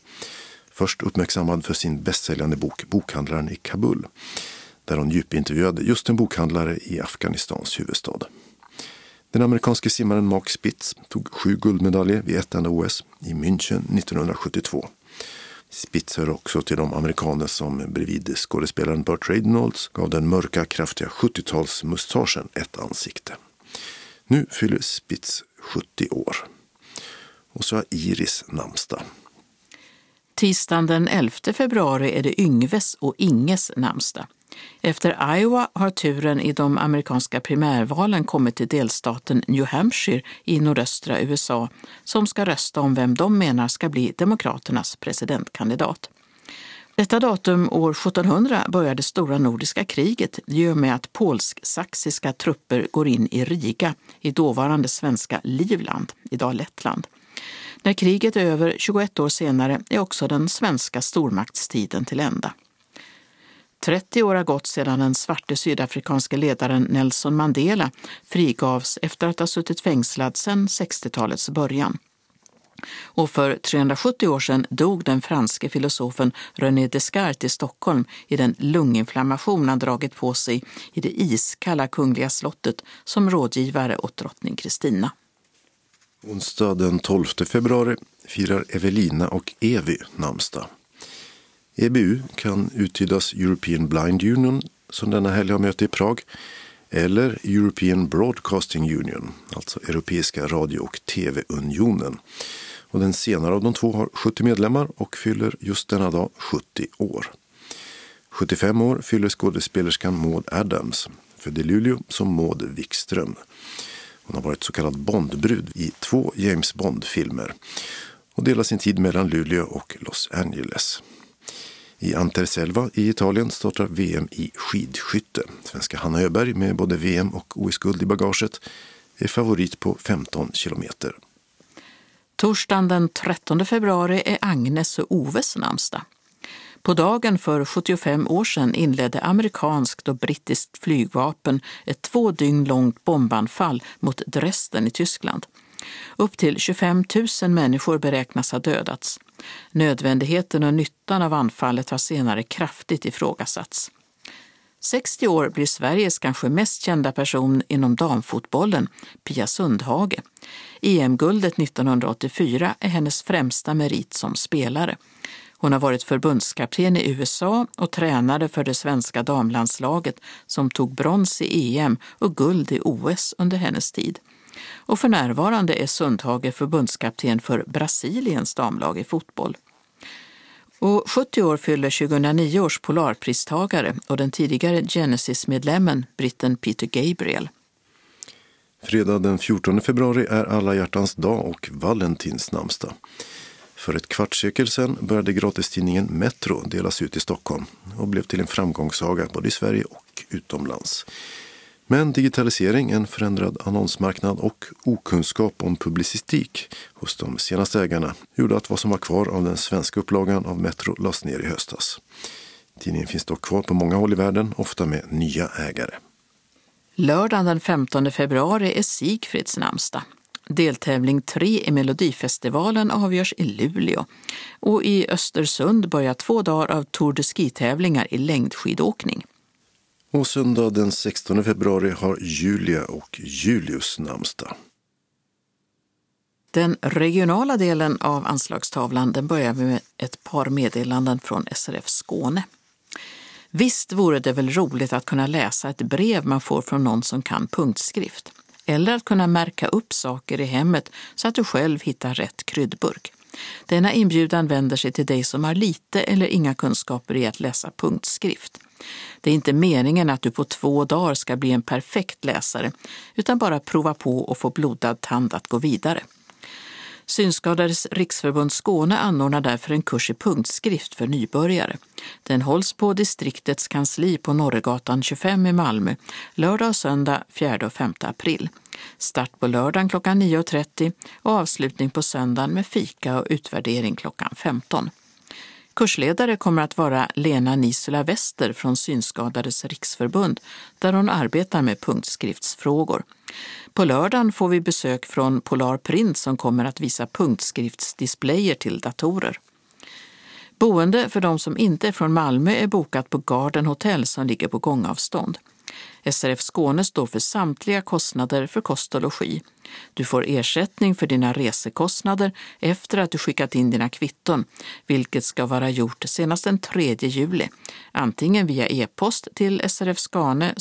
Först uppmärksammad för sin bästsäljande bok Bokhandlaren i Kabul där hon djupintervjuade just en bokhandlare i Afghanistans huvudstad. Den amerikanske simmaren Mark Spitz tog sju guldmedaljer vid ett enda OS i München 1972. Spitz hör också till de amerikaner som bredvid skådespelaren Burt Reynolds gav den mörka, kraftiga 70-talsmustaschen ett ansikte. Nu fyller Spitz 70 år. Och så har Iris namnsdag.
Tisdagen den 11 februari är det Yngves och Inges namnsdag. Efter Iowa har turen i de amerikanska primärvalen kommit till delstaten New Hampshire i nordöstra USA som ska rösta om vem de menar ska bli Demokraternas presidentkandidat. Detta datum år 1700 började stora nordiska kriget i och med att polsk-saxiska trupper går in i Riga i dåvarande svenska Livland, idag Lettland. När kriget är över 21 år senare är också den svenska stormaktstiden till ända. 30 år har gått sedan den svarte sydafrikanske ledaren Nelson Mandela frigavs efter att ha suttit fängslad sedan 60-talets början. Och för 370 år sedan dog den franske filosofen René Descartes i Stockholm i den lunginflammation han dragit på sig i det iskalla kungliga slottet som rådgivare åt drottning Kristina.
Onsdag den 12 februari firar Evelina och Evi namnsdag. EBU kan uttydas European Blind Union som denna helg har möte i Prag eller European Broadcasting Union, alltså Europeiska radio och tv-unionen. Och den senare av de två har 70 medlemmar och fyller just denna dag 70 år. 75 år fyller skådespelerskan Maud Adams, född i Luleå som Maud Wikström. Hon har varit så kallad Bondbrud i två James Bond-filmer och delar sin tid mellan Luleå och Los Angeles. I Anterselva i Italien startar VM i skidskytte. Svenska Hanna Öberg med både VM och OS-guld i bagaget är favorit på 15 kilometer.
Torsdagen den 13 februari är Agnes och Oves namnsdag. På dagen för 75 år sedan inledde amerikanskt och brittiskt flygvapen ett två dygn långt bombanfall mot Dresden i Tyskland. Upp till 25 000 människor beräknas ha dödats. Nödvändigheten och nyttan av anfallet har senare kraftigt ifrågasatts. 60 år blir Sveriges kanske mest kända person inom damfotbollen, Pia Sundhage. EM-guldet 1984 är hennes främsta merit som spelare. Hon har varit förbundskapten i USA och tränade för det svenska damlandslaget som tog brons i EM och guld i OS under hennes tid. Och för närvarande är Sundhage förbundskapten för Brasiliens damlag i fotboll. Och 70 år fyller 2009 års Polarpristagare och den tidigare Genesis-medlemmen britten Peter Gabriel.
Fredag den 14 februari är alla hjärtans dag och Valentins namnsdag. För ett kvartssekel sedan började gratistidningen Metro delas ut i Stockholm och blev till en framgångssaga både i Sverige och utomlands. Men digitalisering, en förändrad annonsmarknad och okunskap om publicistik hos de senaste ägarna gjorde att vad som var kvar av den svenska upplagan av Metro lades ner i höstas. Tidningen finns dock kvar på många håll i världen, ofta med nya ägare.
Lördagen den 15 februari är Sigfrids namnsdag. Deltävling 3 i Melodifestivalen avgörs i Luleå och i Östersund börjar två dagar av Tour de Ski-tävlingar i längdskidåkning.
Och söndag den 16 februari har Julia och Julius namnsdag.
Den regionala delen av anslagstavlan den börjar med ett par meddelanden från SRF Skåne. Visst vore det väl roligt att kunna läsa ett brev man får från någon som kan punktskrift. Eller att kunna märka upp saker i hemmet så att du själv hittar rätt kryddburk. Denna inbjudan vänder sig till dig som har lite eller inga kunskaper i att läsa punktskrift. Det är inte meningen att du på två dagar ska bli en perfekt läsare, utan bara prova på och få blodad tand att gå vidare. Synskadades riksförbund Skåne anordnar därför en kurs i punktskrift för nybörjare. Den hålls på distriktets kansli på Norregatan 25 i Malmö lördag och söndag 4 och 5 april. Start på lördagen klockan 9.30 och avslutning på söndagen med fika och utvärdering klockan 15. Kursledare kommer att vara Lena Nisula Wester från Synskadades riksförbund där hon arbetar med punktskriftsfrågor. På lördagen får vi besök från Polar Print som kommer att visa punktskriftsdisplayer till datorer. Boende för de som inte är från Malmö är bokat på Garden Hotel som ligger på gångavstånd. SRF Skåne står för samtliga kostnader för kost och logi. Du får ersättning för dina resekostnader efter att du skickat in dina kvitton, vilket ska vara gjort senast den 3 juli. Antingen via e-post till srfskane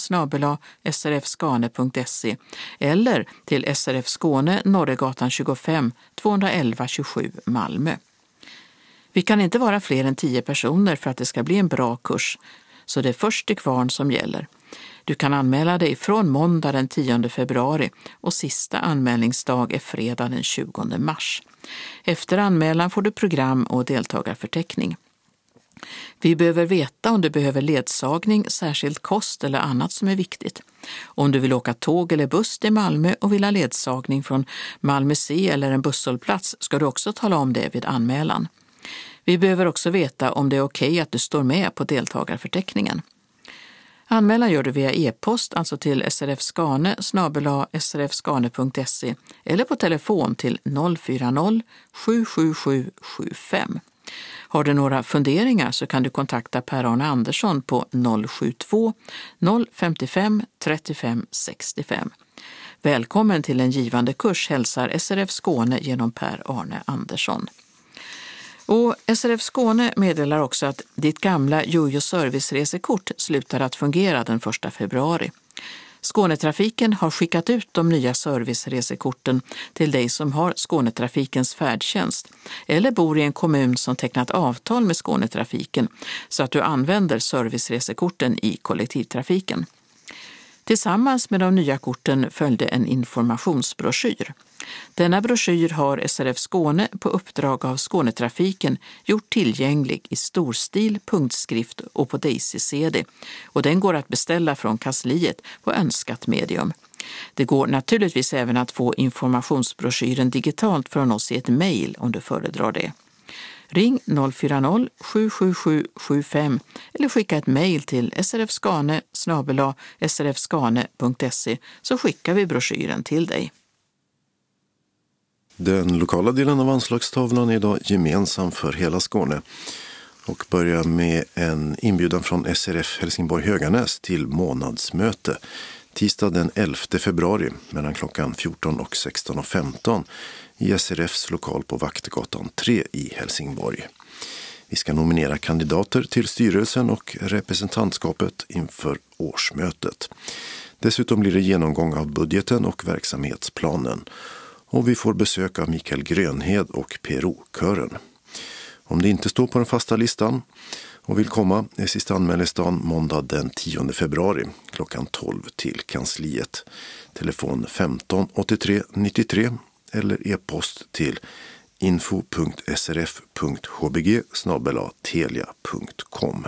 srfskane.se eller till SRF Skåne, Norregatan 25, 211 27 Malmö. Vi kan inte vara fler än tio personer för att det ska bli en bra kurs, så det är först till kvarn som gäller. Du kan anmäla dig från måndag den 10 februari och sista anmälningsdag är fredag den 20 mars. Efter anmälan får du program och deltagarförteckning. Vi behöver veta om du behöver ledsagning, särskild kost eller annat som är viktigt. Om du vill åka tåg eller buss till Malmö och vill ha ledsagning från Malmö C eller en busshållplats ska du också tala om det vid anmälan. Vi behöver också veta om det är okej okay att du står med på deltagarförteckningen. Anmälan gör du via e-post, alltså till srfskane srfskane.se eller på telefon till 040-777 75. Har du några funderingar så kan du kontakta Per-Arne Andersson på 072 055 35 65. Välkommen till en givande kurs hälsar SRF Skåne genom Per-Arne Andersson. Och SRF Skåne meddelar också att ditt gamla Jojo serviceresekort slutar att fungera den 1 februari. Skånetrafiken har skickat ut de nya serviceresekorten till dig som har Skånetrafikens färdtjänst eller bor i en kommun som tecknat avtal med Skånetrafiken så att du använder serviceresekorten i kollektivtrafiken. Tillsammans med de nya korten följde en informationsbroschyr. Denna broschyr har SRF Skåne på uppdrag av Skånetrafiken gjort tillgänglig i storstil, punktskrift och på Daisy-CD och den går att beställa från kansliet på önskat medium. Det går naturligtvis även att få informationsbroschyren digitalt från oss i ett mejl om du föredrar det. Ring 040-777 75 eller skicka ett mejl till srfskane srfskane.se så skickar vi broschyren till dig.
Den lokala delen av anslagstavlan är idag gemensam för hela Skåne och börjar med en inbjudan från SRF Helsingborg Höganäs till månadsmöte tisdag den 11 februari mellan klockan 14 och 16.15 i SRFs lokal på Vaktgatan 3 i Helsingborg. Vi ska nominera kandidater till styrelsen och representantskapet inför årsmötet. Dessutom blir det genomgång av budgeten och verksamhetsplanen och vi får besök av Mikael Grönhed och PRO-kören. Om det inte står på den fasta listan och vill komma är sista anmälningsdagen måndag den 10 februari klockan 12 till kansliet. Telefon 15 83 93 eller e-post till info.srf.hbg telia.com.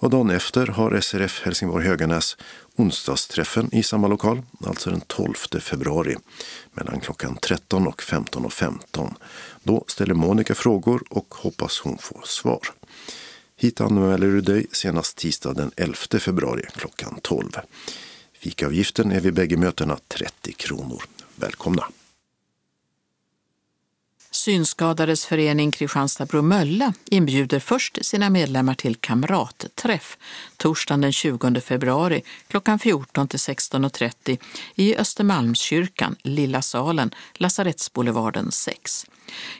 Och dagen efter har SRF Helsingborg Höganäs onsdagsträffen i samma lokal, alltså den 12 februari mellan klockan 13 och 15.15. Och 15. Då ställer Monica frågor och hoppas hon får svar. Hit anmäler du dig senast tisdag den 11 februari klockan 12. Fikaavgiften är vid bägge mötena 30 kronor. Välkomna!
Synskadades förening Kristianstad-Bromölla inbjuder först sina medlemmar till kamratträff torsdagen den 20 februari klockan 14 till 16.30 i Östermalmskyrkan, Lilla salen, Lasarettsboulevarden 6.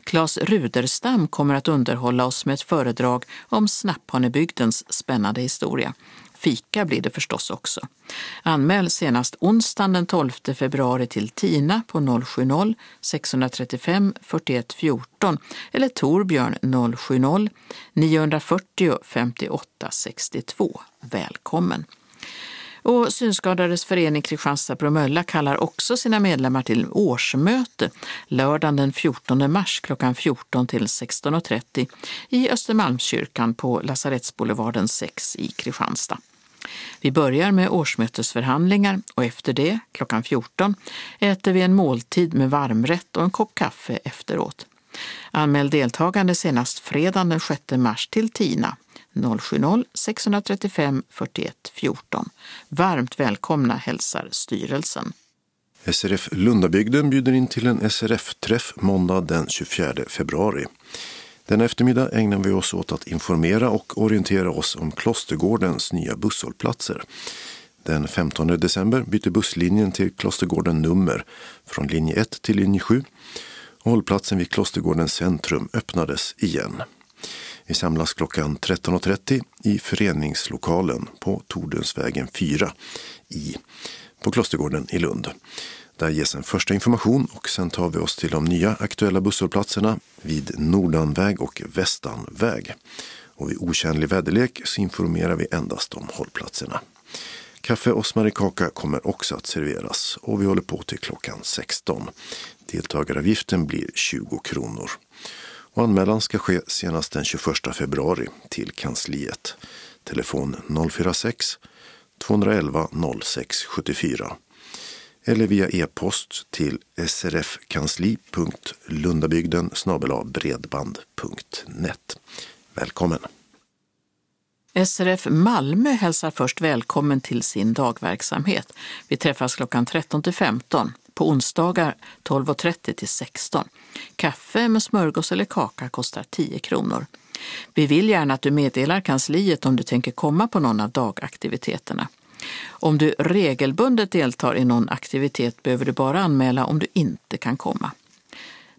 Claes Ruderstam kommer att underhålla oss med ett föredrag om Snapphanebygdens spännande historia. Fika blir det förstås också. Anmäl senast onsdagen den 12 februari till Tina på 070-635 41 14 eller Torbjörn 070 940 58 62. Välkommen! Och Synskadades förening Kristianstad-Bromölla kallar också sina medlemmar till årsmöte lördagen den 14 mars klockan 14 till 16.30 i Östermalmskyrkan på Lasarettsboulevarden 6 i Kristianstad. Vi börjar med årsmötesförhandlingar och efter det, klockan 14, äter vi en måltid med varmrätt och en kopp kaffe efteråt. Anmäl deltagande senast fredagen den 6 mars till Tina 070-635 41 14. Varmt välkomna hälsar styrelsen.
SRF Lundabygden bjuder in till en SRF-träff måndag den 24 februari. Denna eftermiddag ägnar vi oss åt att informera och orientera oss om Klostergårdens nya busshållplatser. Den 15 december byter busslinjen till Klostergården nummer från linje 1 till linje 7 hållplatsen vid Klostergårdens centrum öppnades igen. Vi samlas klockan 13.30 i föreningslokalen på Tordensvägen 4 i, på Klostergården i Lund. Där ges en första information och sen tar vi oss till de nya aktuella busshållplatserna vid Nordanväg och Västanväg. Och vid otjänlig väderlek så informerar vi endast om hållplatserna. Kaffe och smarrikaka kommer också att serveras och vi håller på till klockan 16. Deltagaravgiften blir 20 kronor. Och anmälan ska ske senast den 21 februari till kansliet. Telefon 046 211 0674. eller via e-post till srfkansli.lundabygden bredband.net. Välkommen!
SRF Malmö hälsar först välkommen till sin dagverksamhet. Vi träffas klockan 13 till 15, på onsdagar 12.30 till 16. Kaffe med smörgås eller kaka kostar 10 kronor. Vi vill gärna att du meddelar kansliet om du tänker komma på någon av dagaktiviteterna. Om du regelbundet deltar i någon aktivitet behöver du bara anmäla om du inte kan komma.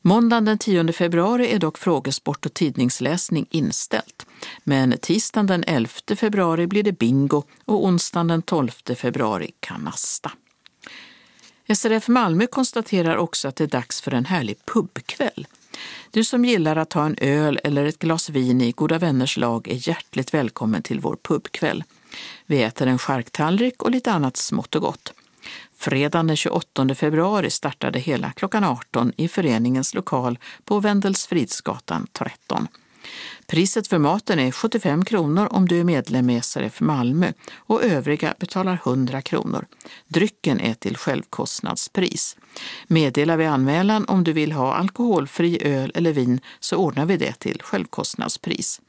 Måndagen den 10 februari är dock frågesport och tidningsläsning inställt. Men tisdagen den 11 februari blir det bingo och onsdagen den 12 februari kanasta. SRF Malmö konstaterar också att det är dags för en härlig pubkväll. Du som gillar att ta en öl eller ett glas vin i goda vänners lag är hjärtligt välkommen till vår pubkväll. Vi äter en charktallrik och lite annat smått och gott. Fredagen den 28 februari startade hela klockan 18 i föreningens lokal på Wendelsfridsgatan 13. Priset för maten är 75 kronor om du är medlem i SRF Malmö och övriga betalar 100 kronor. Drycken är till självkostnadspris. Meddela vid anmälan om du vill ha alkoholfri öl eller vin så ordnar vi det till självkostnadspris.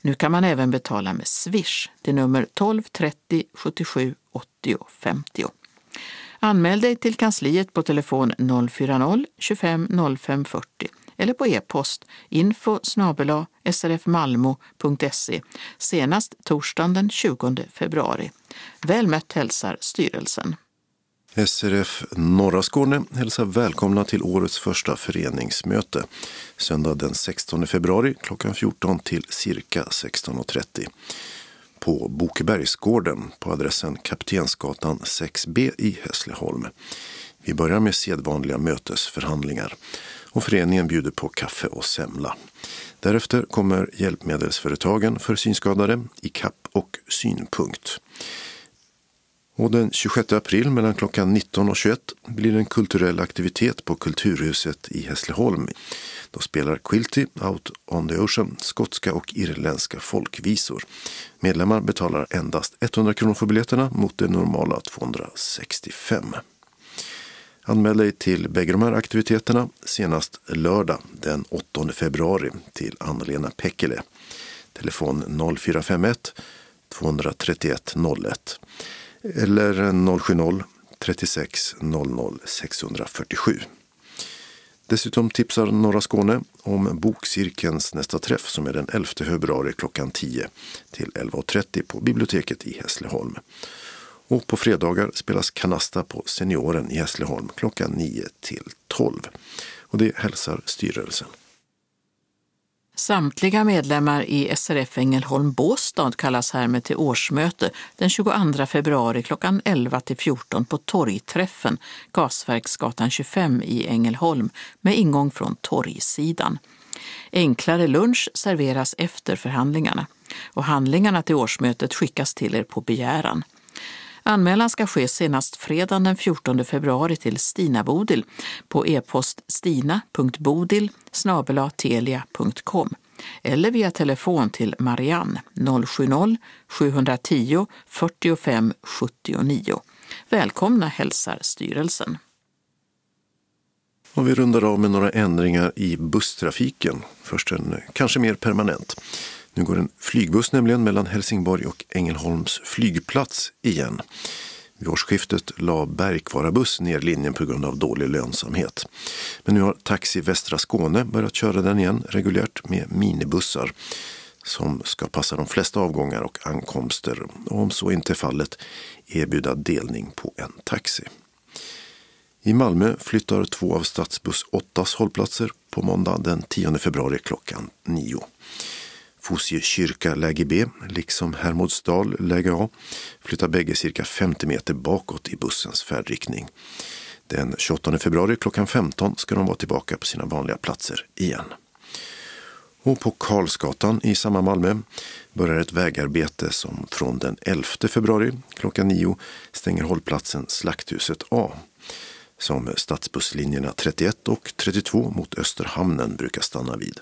Nu kan man även betala med Swish till nummer 12 30 77 80 50. Anmäl dig till kansliet på telefon 040-25 05 40 eller på e-post info srfmalmo.se senast torsdagen den 20 februari. Väl mött hälsar styrelsen.
SRF Norra Skåne hälsar välkomna till årets första föreningsmöte söndag den 16 februari klockan 14 till cirka 16.30 på Bokebergsgården på adressen Kaptensgatan 6B i Hässleholm. Vi börjar med sedvanliga mötesförhandlingar och föreningen bjuder på kaffe och semla. Därefter kommer hjälpmedelsföretagen för synskadade, ICAP och Synpunkt. Och den 26 april mellan klockan 19 och 21 blir det en kulturell aktivitet på Kulturhuset i Hässleholm. Då spelar Quilty Out on the Ocean skotska och irländska folkvisor. Medlemmar betalar endast 100 kronor för biljetterna mot det normala 265. Anmäl dig till bägge de här aktiviteterna senast lördag den 8 februari till Anna-Lena Pekkele. Telefon 0451 231 01 eller 070 36 00 647. Dessutom tipsar Norra Skåne om Bokcirkelns nästa träff som är den 11 februari klockan 10 till 11.30 på biblioteket i Hässleholm. Och på fredagar spelas Kanasta på Senioren i Hässleholm klockan 9 till 12. Och det hälsar styrelsen.
Samtliga medlemmar i SRF Ängelholm Båstad kallas härmed till årsmöte den 22 februari klockan 11 till 14 på Torgträffen, Gasverksgatan 25 i Ängelholm med ingång från torgsidan. Enklare lunch serveras efter förhandlingarna och handlingarna till årsmötet skickas till er på begäran. Anmälan ska ske senast fredagen den 14 februari till Stina Bodil på e-post stina.bodil telia.com eller via telefon till Marianne 070-710 45 79. Välkomna hälsar styrelsen.
Och vi rundar av med några ändringar i busstrafiken. Först en kanske mer permanent. Nu går en flygbuss nämligen mellan Helsingborg och Ängelholms flygplats igen. Vid årsskiftet la Bergkvara buss ner linjen på grund av dålig lönsamhet. Men nu har Taxi Västra Skåne börjat köra den igen reguljärt med minibussar som ska passa de flesta avgångar och ankomster och om så inte är fallet erbjuda delning på en taxi. I Malmö flyttar två av Stadsbuss 8 hållplatser på måndag den 10 februari klockan 9. Fosie kyrka läge B, liksom Hermodsdal läge A, flyttar bägge cirka 50 meter bakåt i bussens färdriktning. Den 28 februari klockan 15 ska de vara tillbaka på sina vanliga platser igen. Och på Karlsgatan i samma Malmö börjar ett vägarbete som från den 11 februari klockan 9 stänger hållplatsen Slakthuset A som stadsbusslinjerna 31 och 32 mot Österhamnen brukar stanna vid.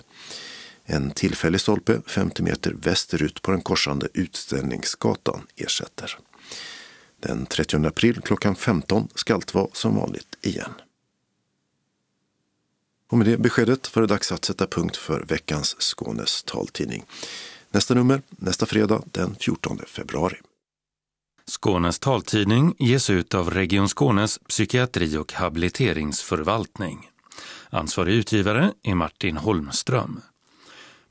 En tillfällig stolpe 50 meter västerut på den korsande Utställningsgatan ersätter. Den 30 april klockan 15 ska allt vara som vanligt igen. Och med det beskedet var det dags att sätta punkt för veckans Skånes taltidning. Nästa nummer nästa fredag den 14 februari.
Skånes taltidning ges ut av Region Skånes psykiatri och habiliteringsförvaltning. Ansvarig utgivare är Martin Holmström.